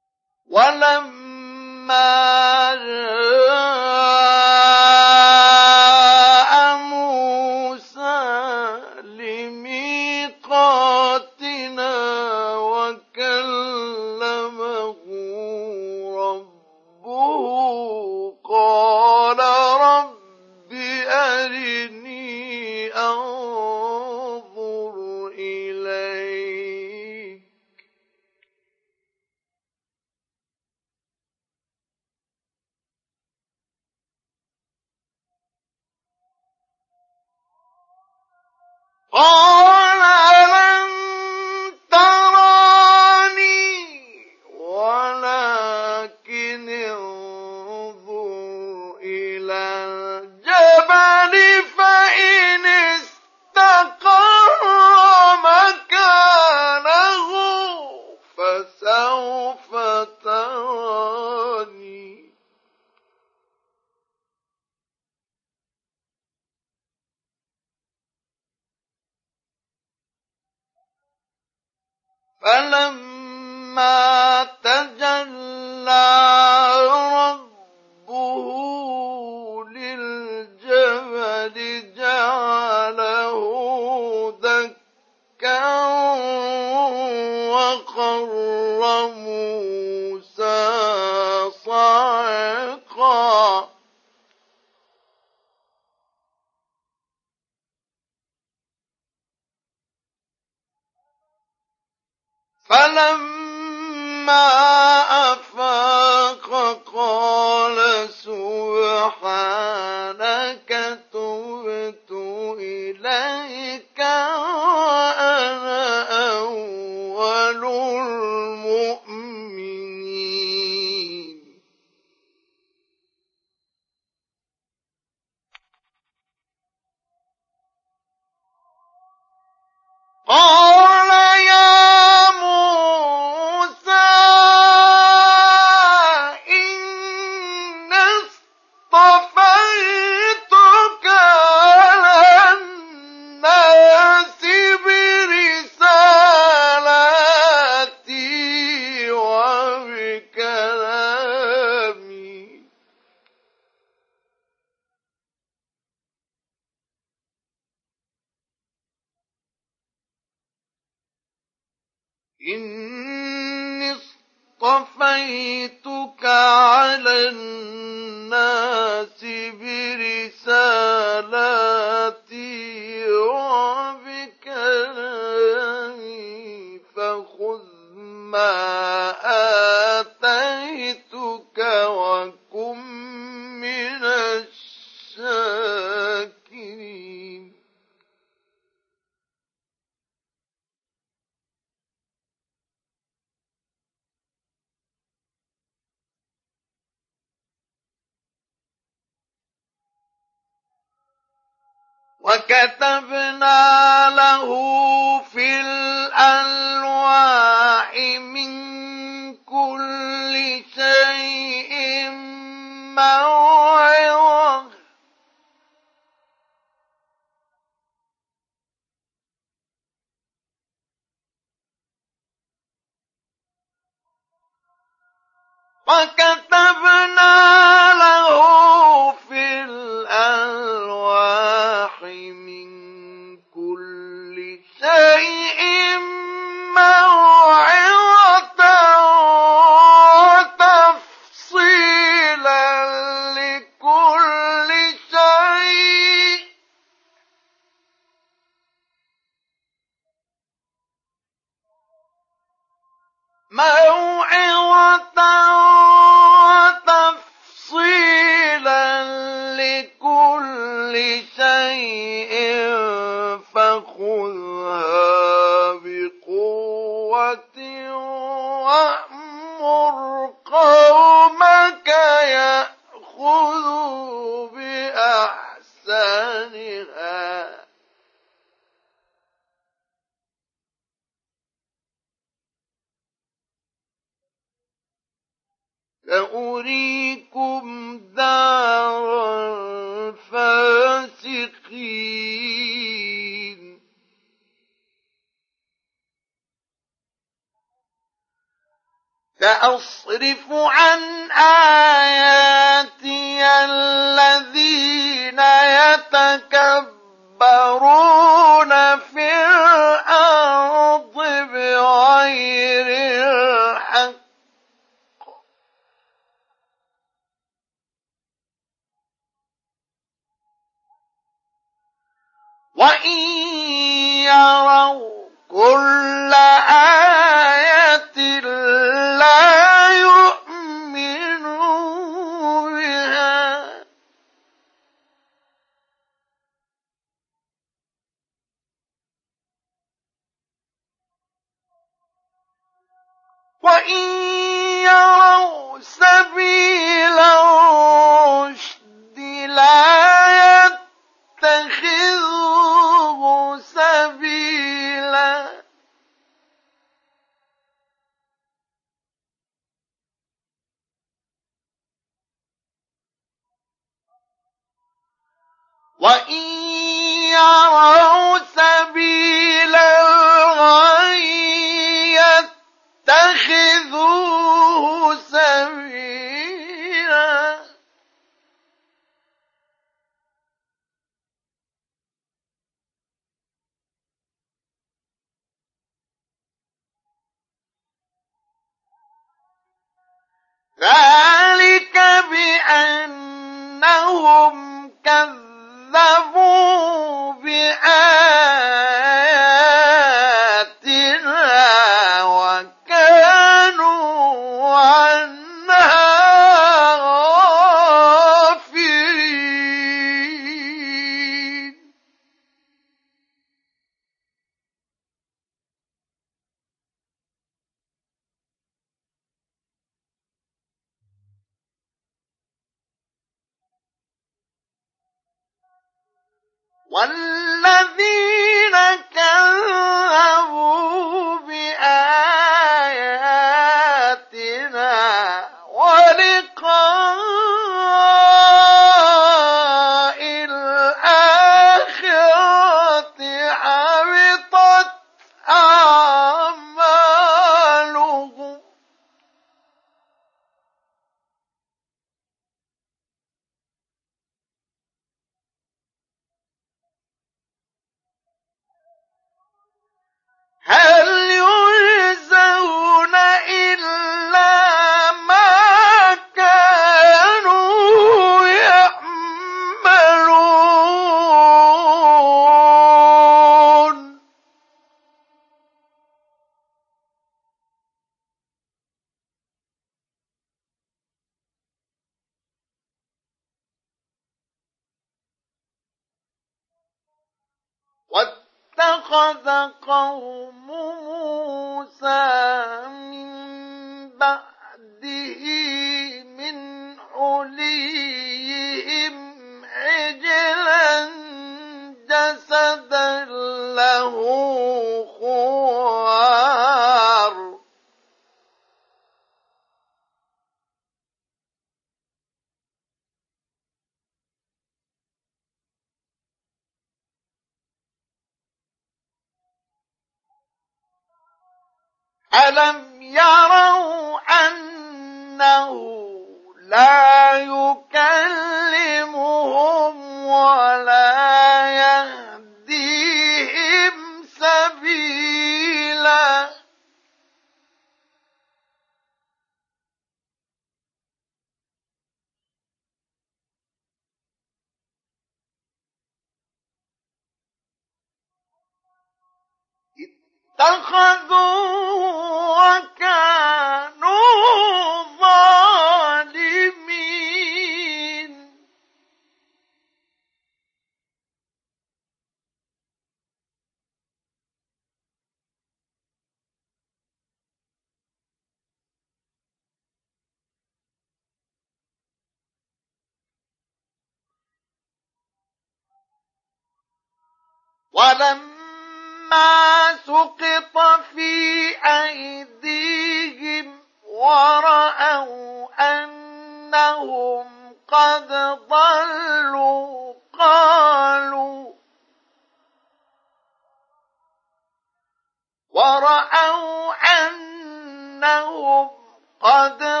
قد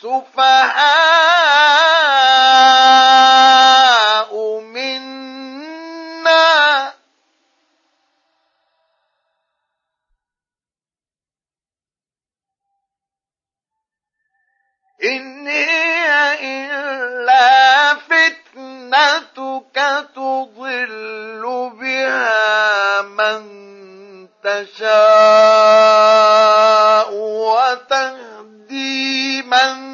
السفهاء منا. إن هي إلا فتنتك تضل بها من تشاء وتهدي من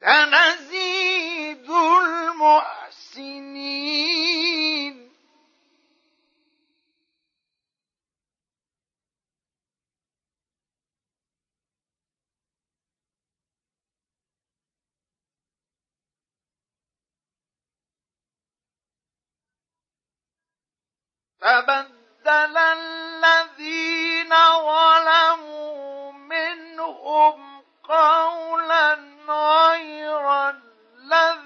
سنزيد المحسنين. فبدل الذين ظلموا منهم قولا غير الذي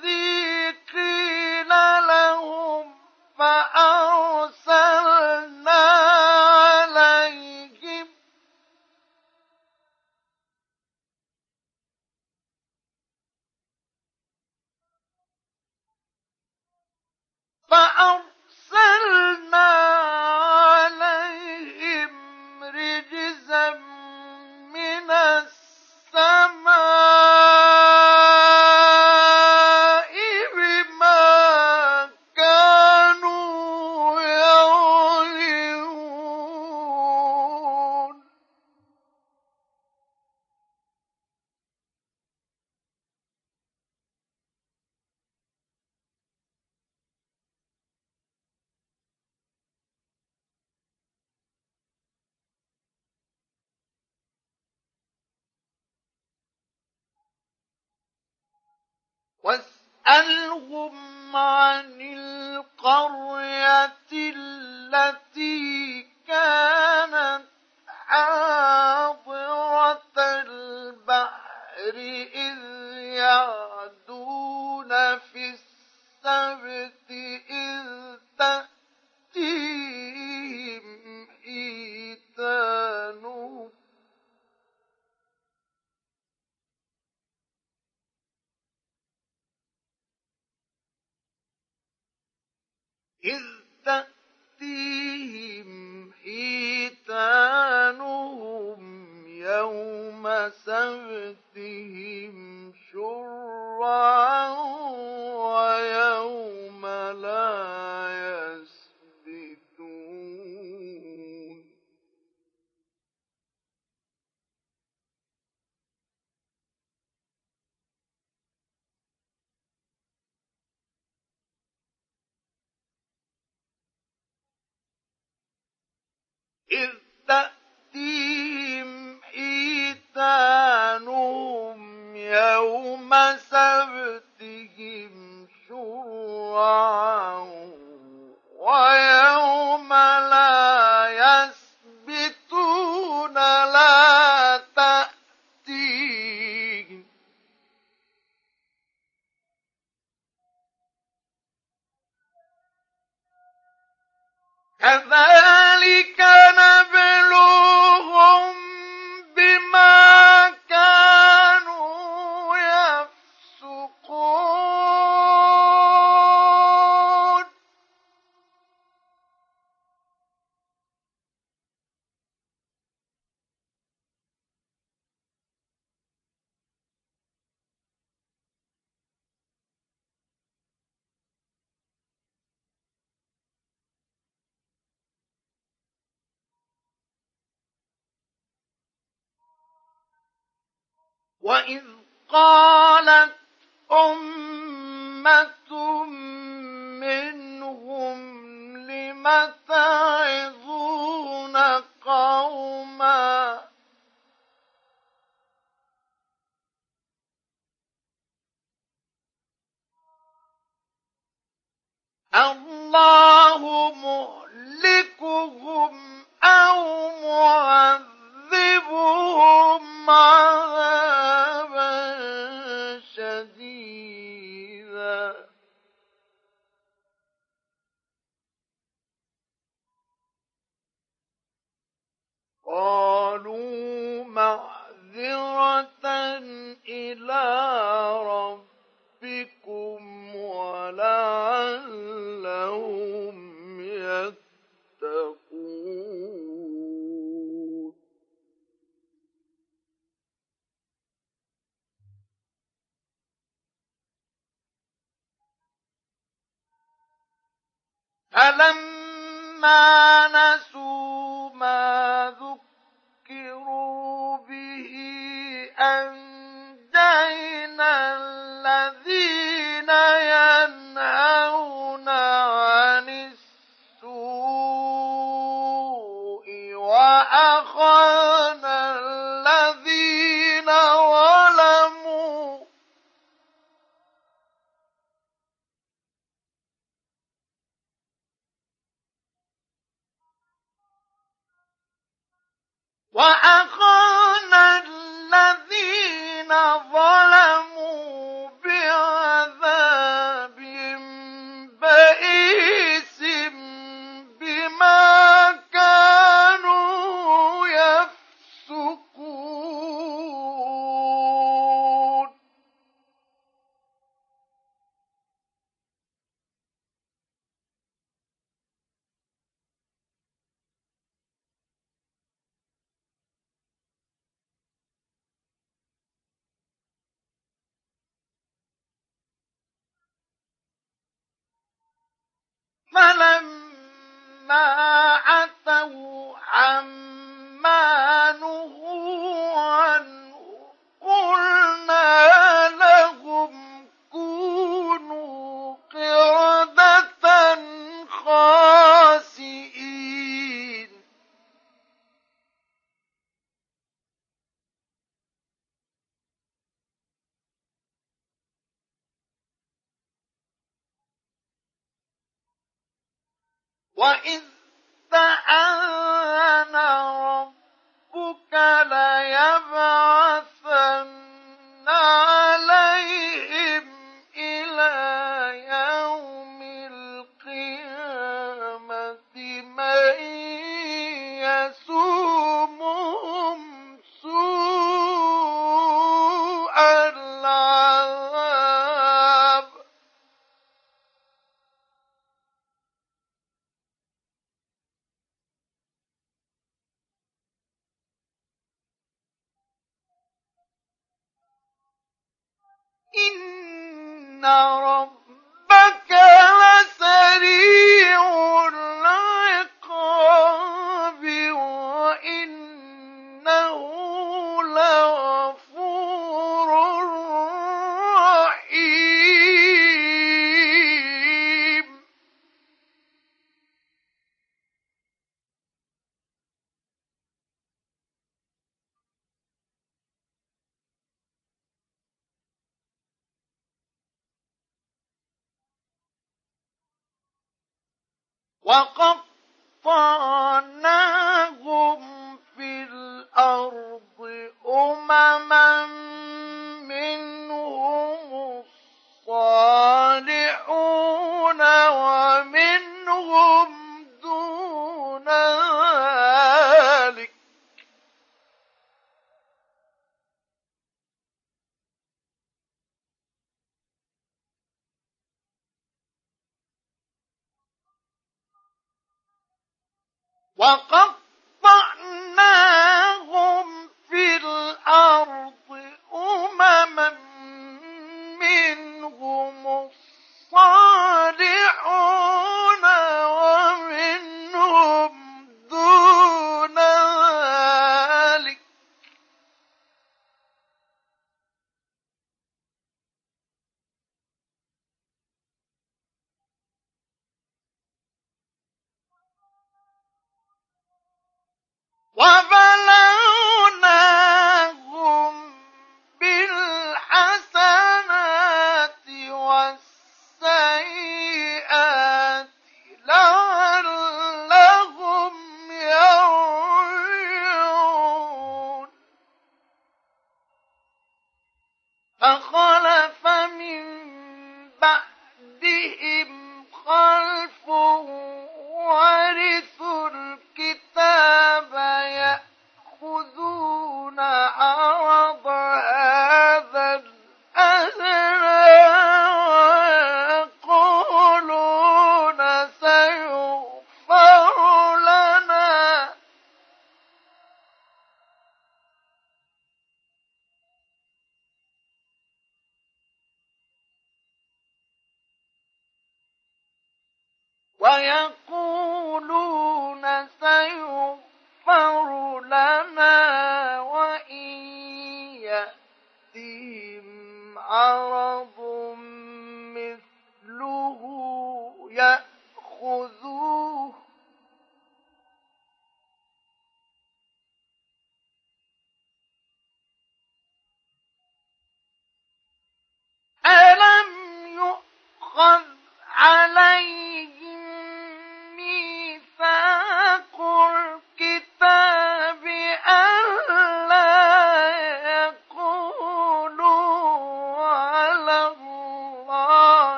وإذ تأذن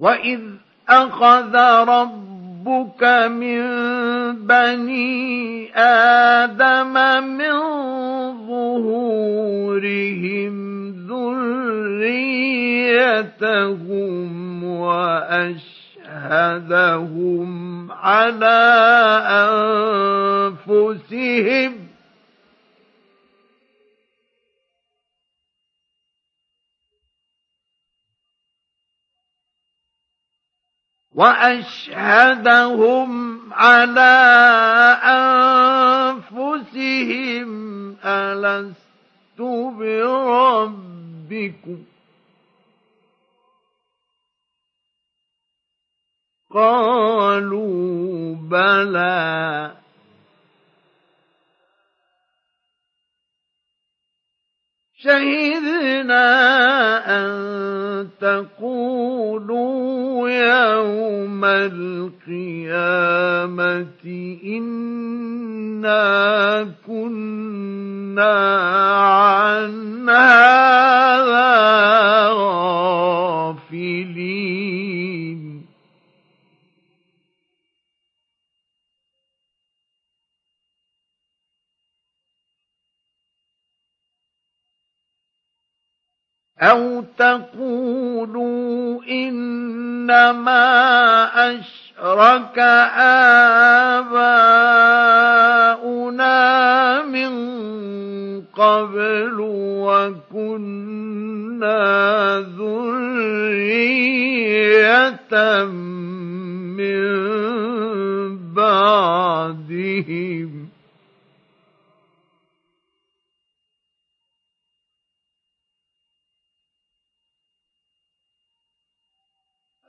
وإذ أخذ ربك من بني آدم من ظهورهم ذريتهم وأشهدهم على أنفسهم وأشهدهم على أنفسهم ألست بربكم. قالوا بلى. شهدنا أن تقولوا يوم القيامة إنا كنا عن هذا غافلين. أو تقولوا إنما أشرك آباؤنا من قبل وكنا ذرية من بعدهم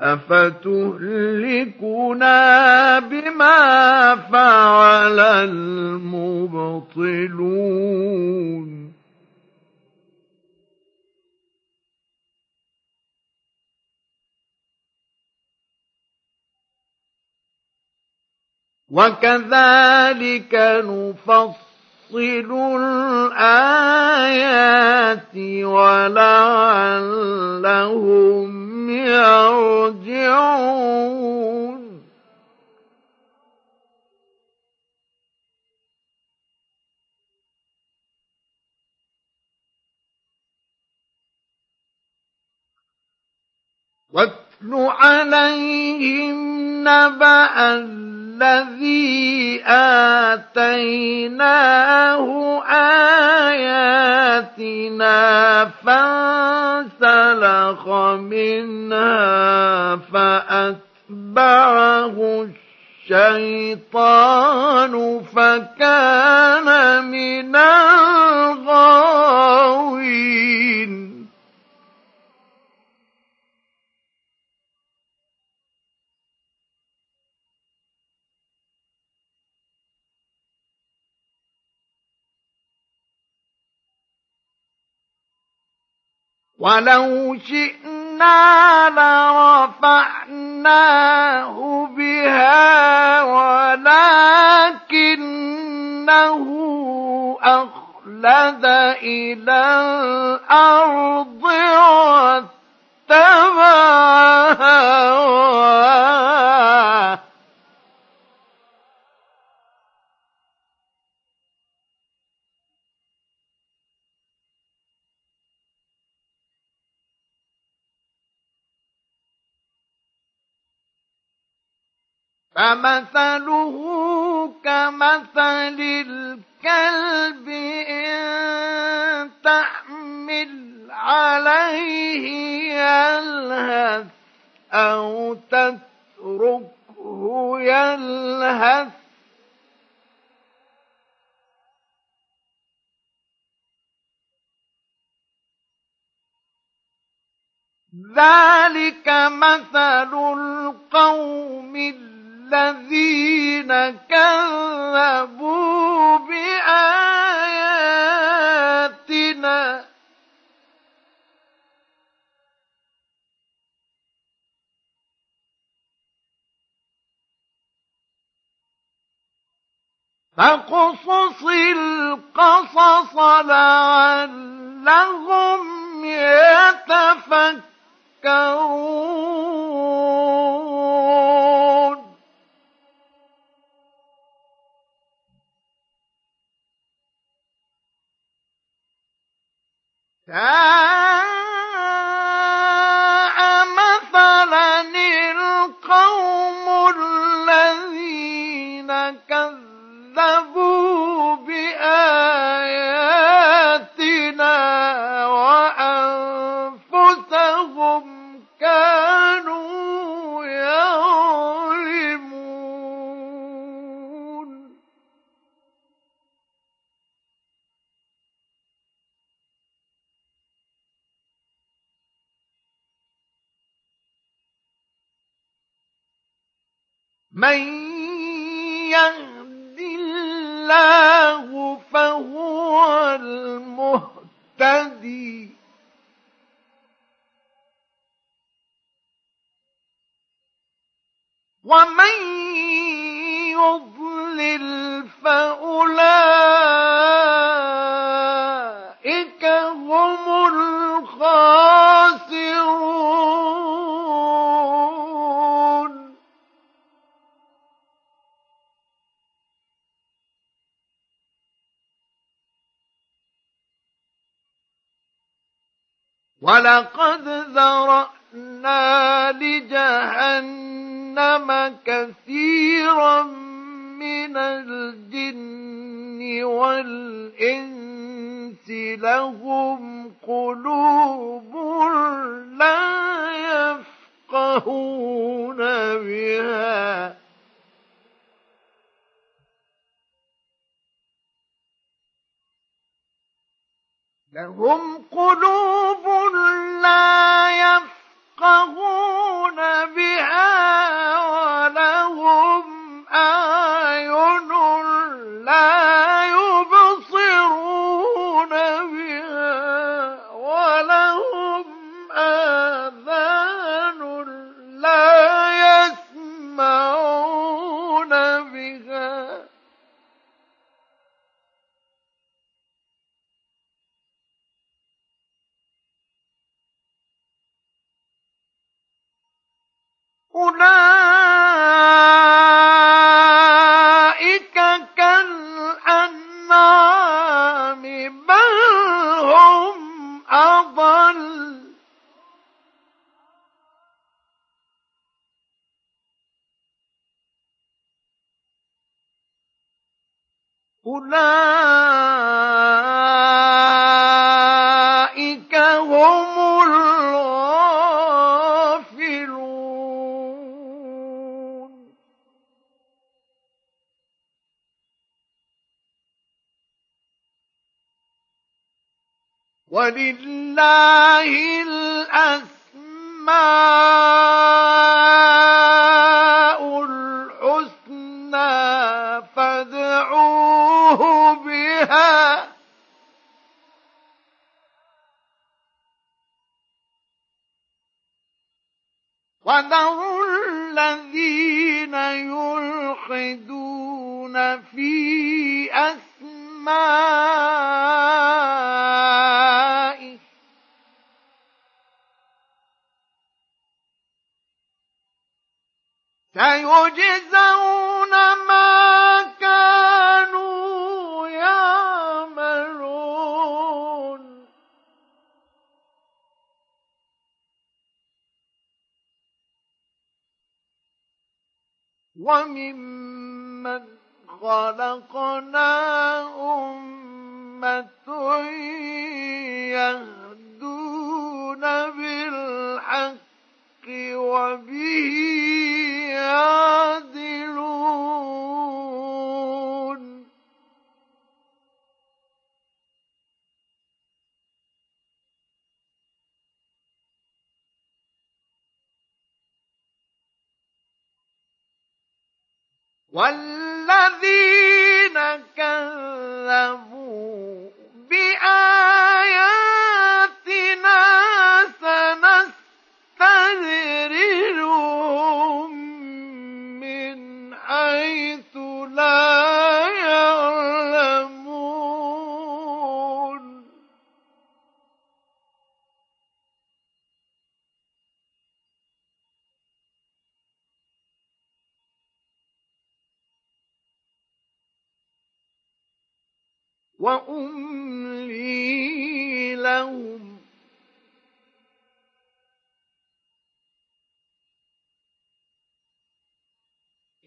أفتهلكنا بما فعل المبطلون وكذلك نفصل الآيات ولعلهم يرجعون. واتل عليهم نبأ الذي آتيناه آياتنا فانسلخ منها فأتبعه الشيطان فكان من ولو شئنا لرفعناه بها ولكنه أخلد إلى الأرض واتبع فمثله كمثل الكلب إن تحمل عليه يلهث أو تتركه يلهث. ذلك مثل القوم الذين كذبوا بآياتنا. فاقصص القصص لعلهم يتفكرون. ساء من يهد الله فهو المهتدي. ومن يضلل فأولئك ولقد ذرأنا لجهنم كثيرا من الجن والإنس لهم قلوب لا يفقهون بها لهم قلوب لا يفقهون بها ولهم أعين أولئك هم الغافلون ولله الأسماء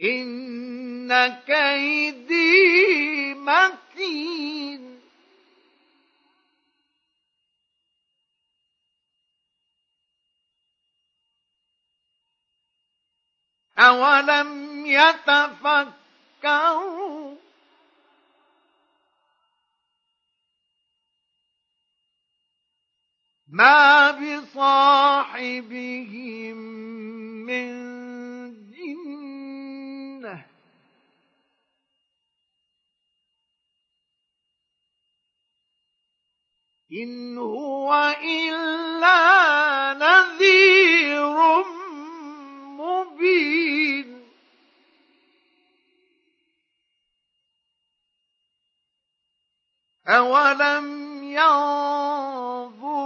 إن كيدي متين. أولم يتفكروا ما بصاحبهم من إن هو إلا نذير مبين. أولم ينظروا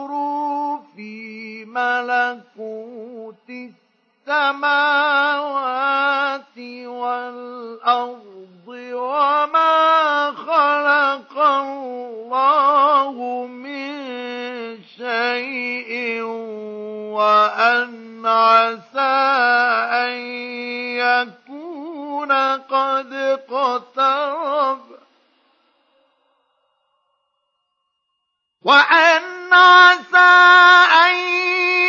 في ملكوت السماوات والأرض وما خلق الله من شيء وأن عسى أن يكون قد اقترب وأن عسى أن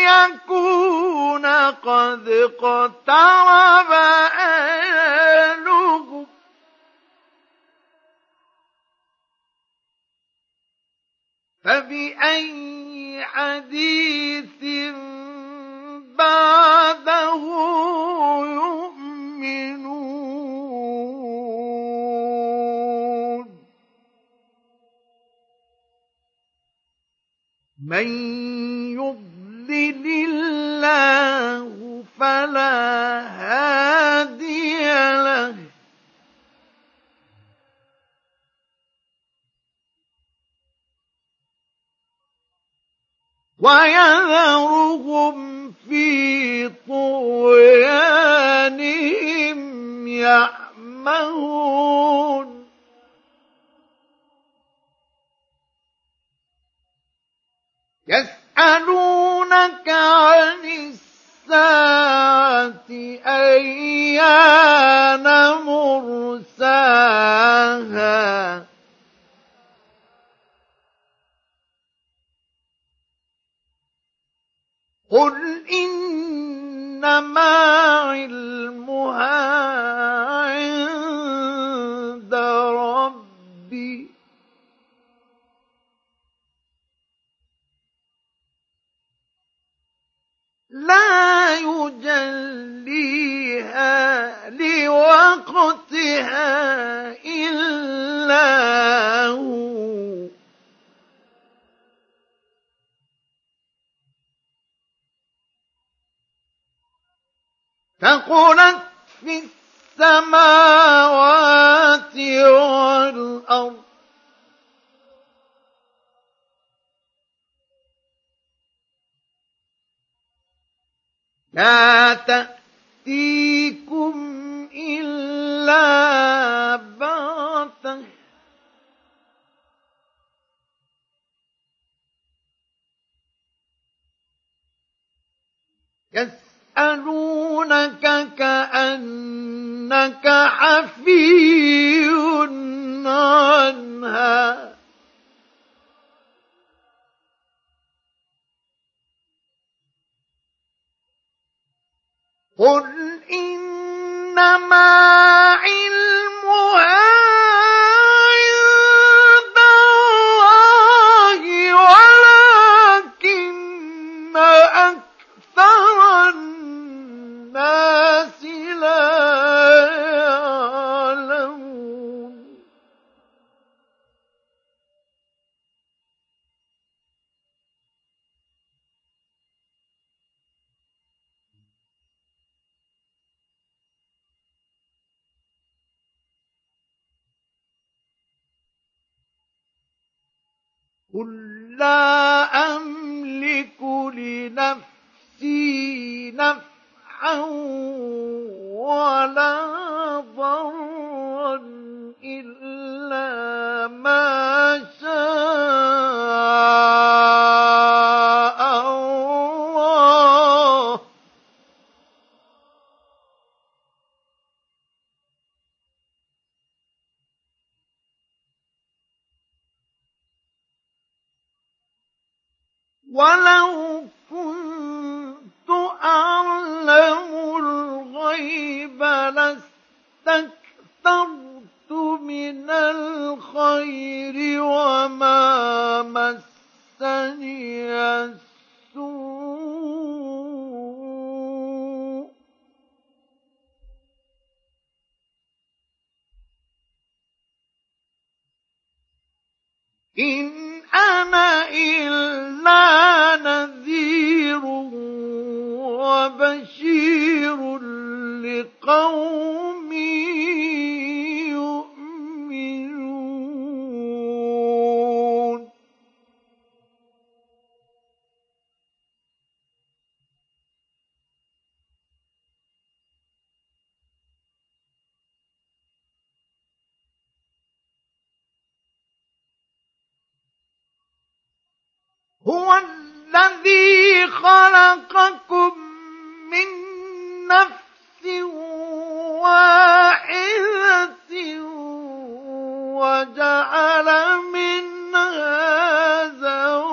يكون قد اقترب أجلهم فبأي حديث بعده يؤمنون؟ من يضلل الله فلا هادي له. ويذرهم في طغيانهم يعمهون. يسألونك عن الساعة أيان مرساها؟ قُلْ إِنَّمَا عِلْمُهَا لَا يُجَلِّيهَا لِوَقْتِهَا إِلَّا هُوَ. ثقلت في السماوات والأرض لا تأتيكم إلا بغتة. يسألونك كأنك حفي عنها. قل إنما علمها قل لا أملك لنفسي نفعا ولا ضرا إلا ما شاء الله ولو كنت أعلم الغيب لاستكثرت من الخير وما مسني السوء. إن أنا إلا نذير وبشير لقوم هو الذي خلقكم من نفس واحدة وجعل منها زوجها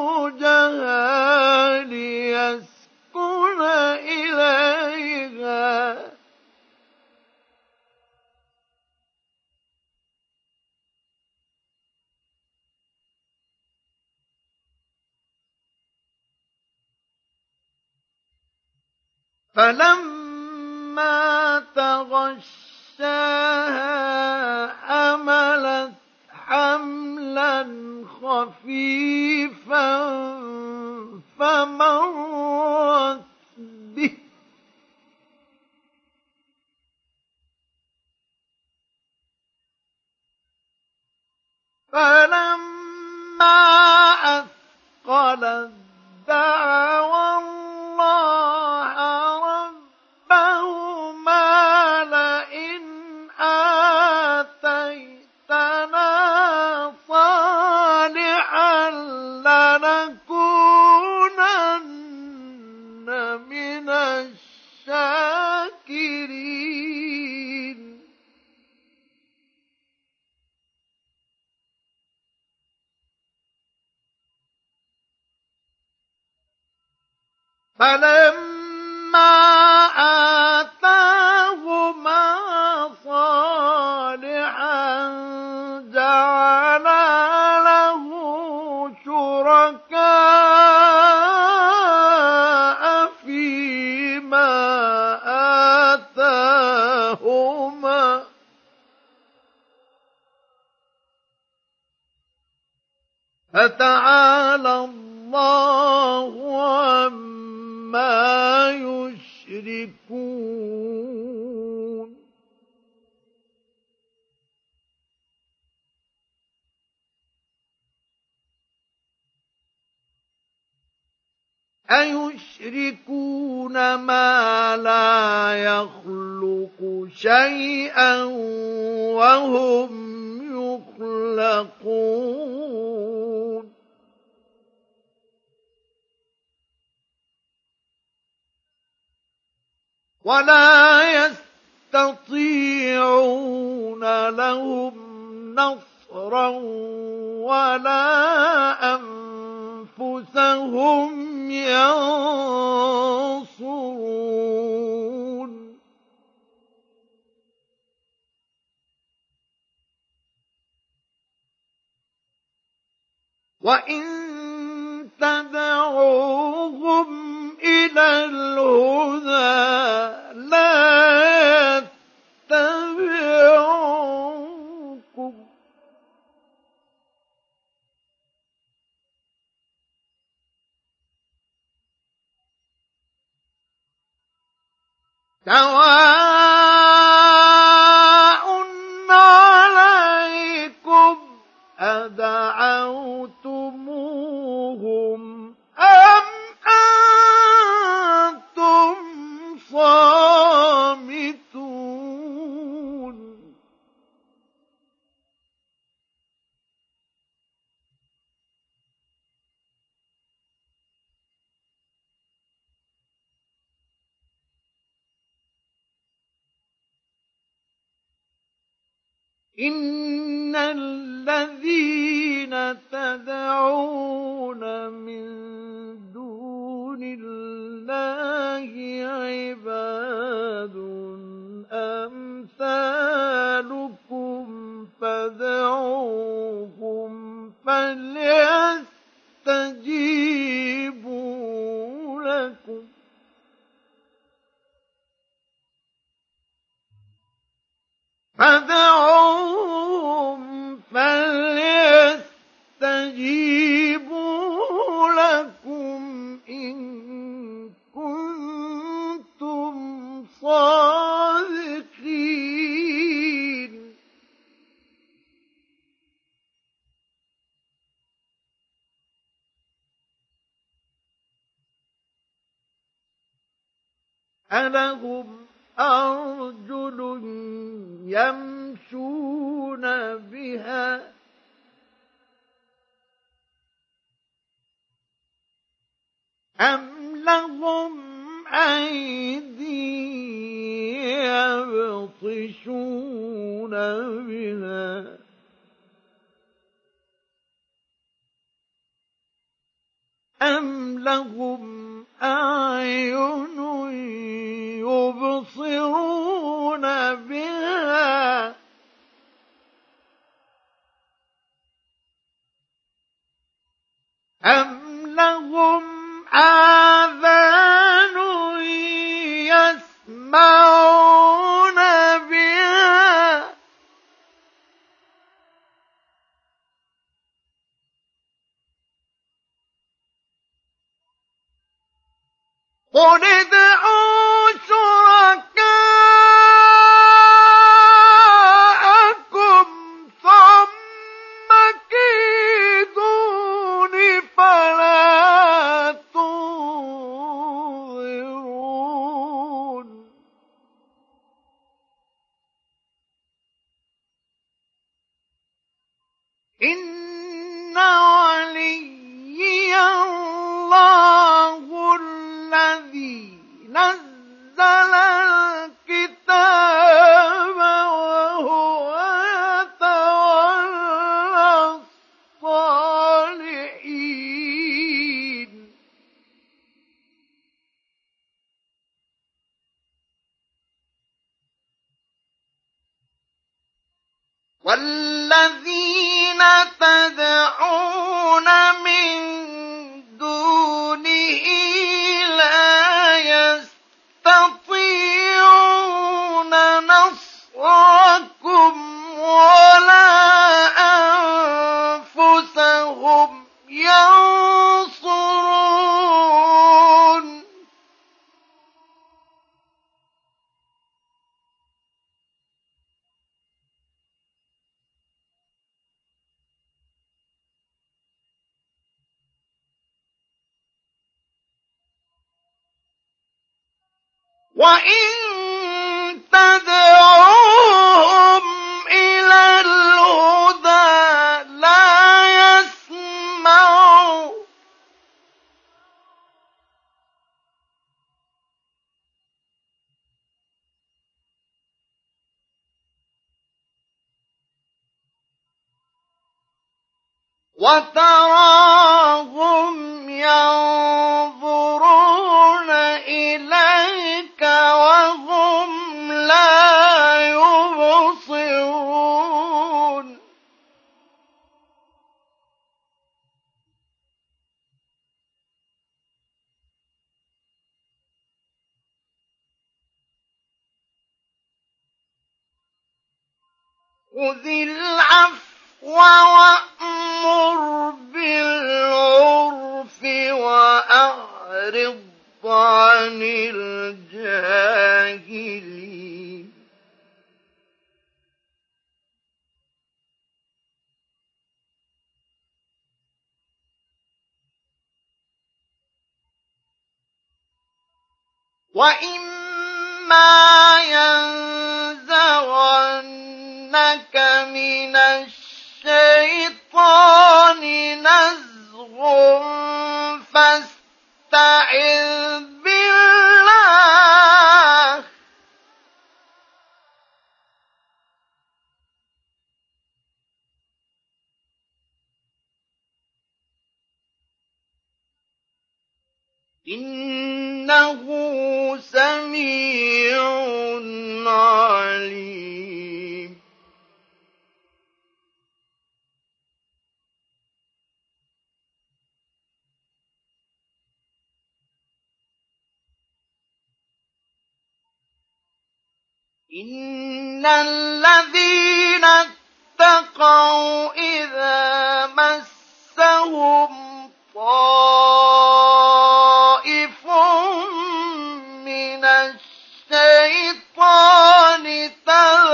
فلما تغشاها حملت حملا خفيفا فمرت به. فلما أثقلت دعوا الله فتعالى الله عما يشركون. أيشركون ما لا يخلق شيئا وهم يخلقون. ولا يستطيعون لهم نصرا ولا أنفسهم ينصرون. وإن تدعون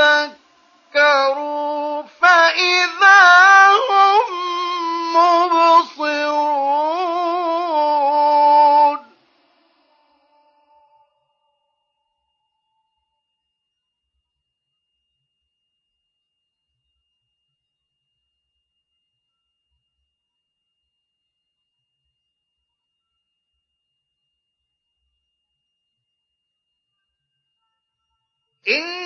تذكروا فإذا هم مبصرون. إن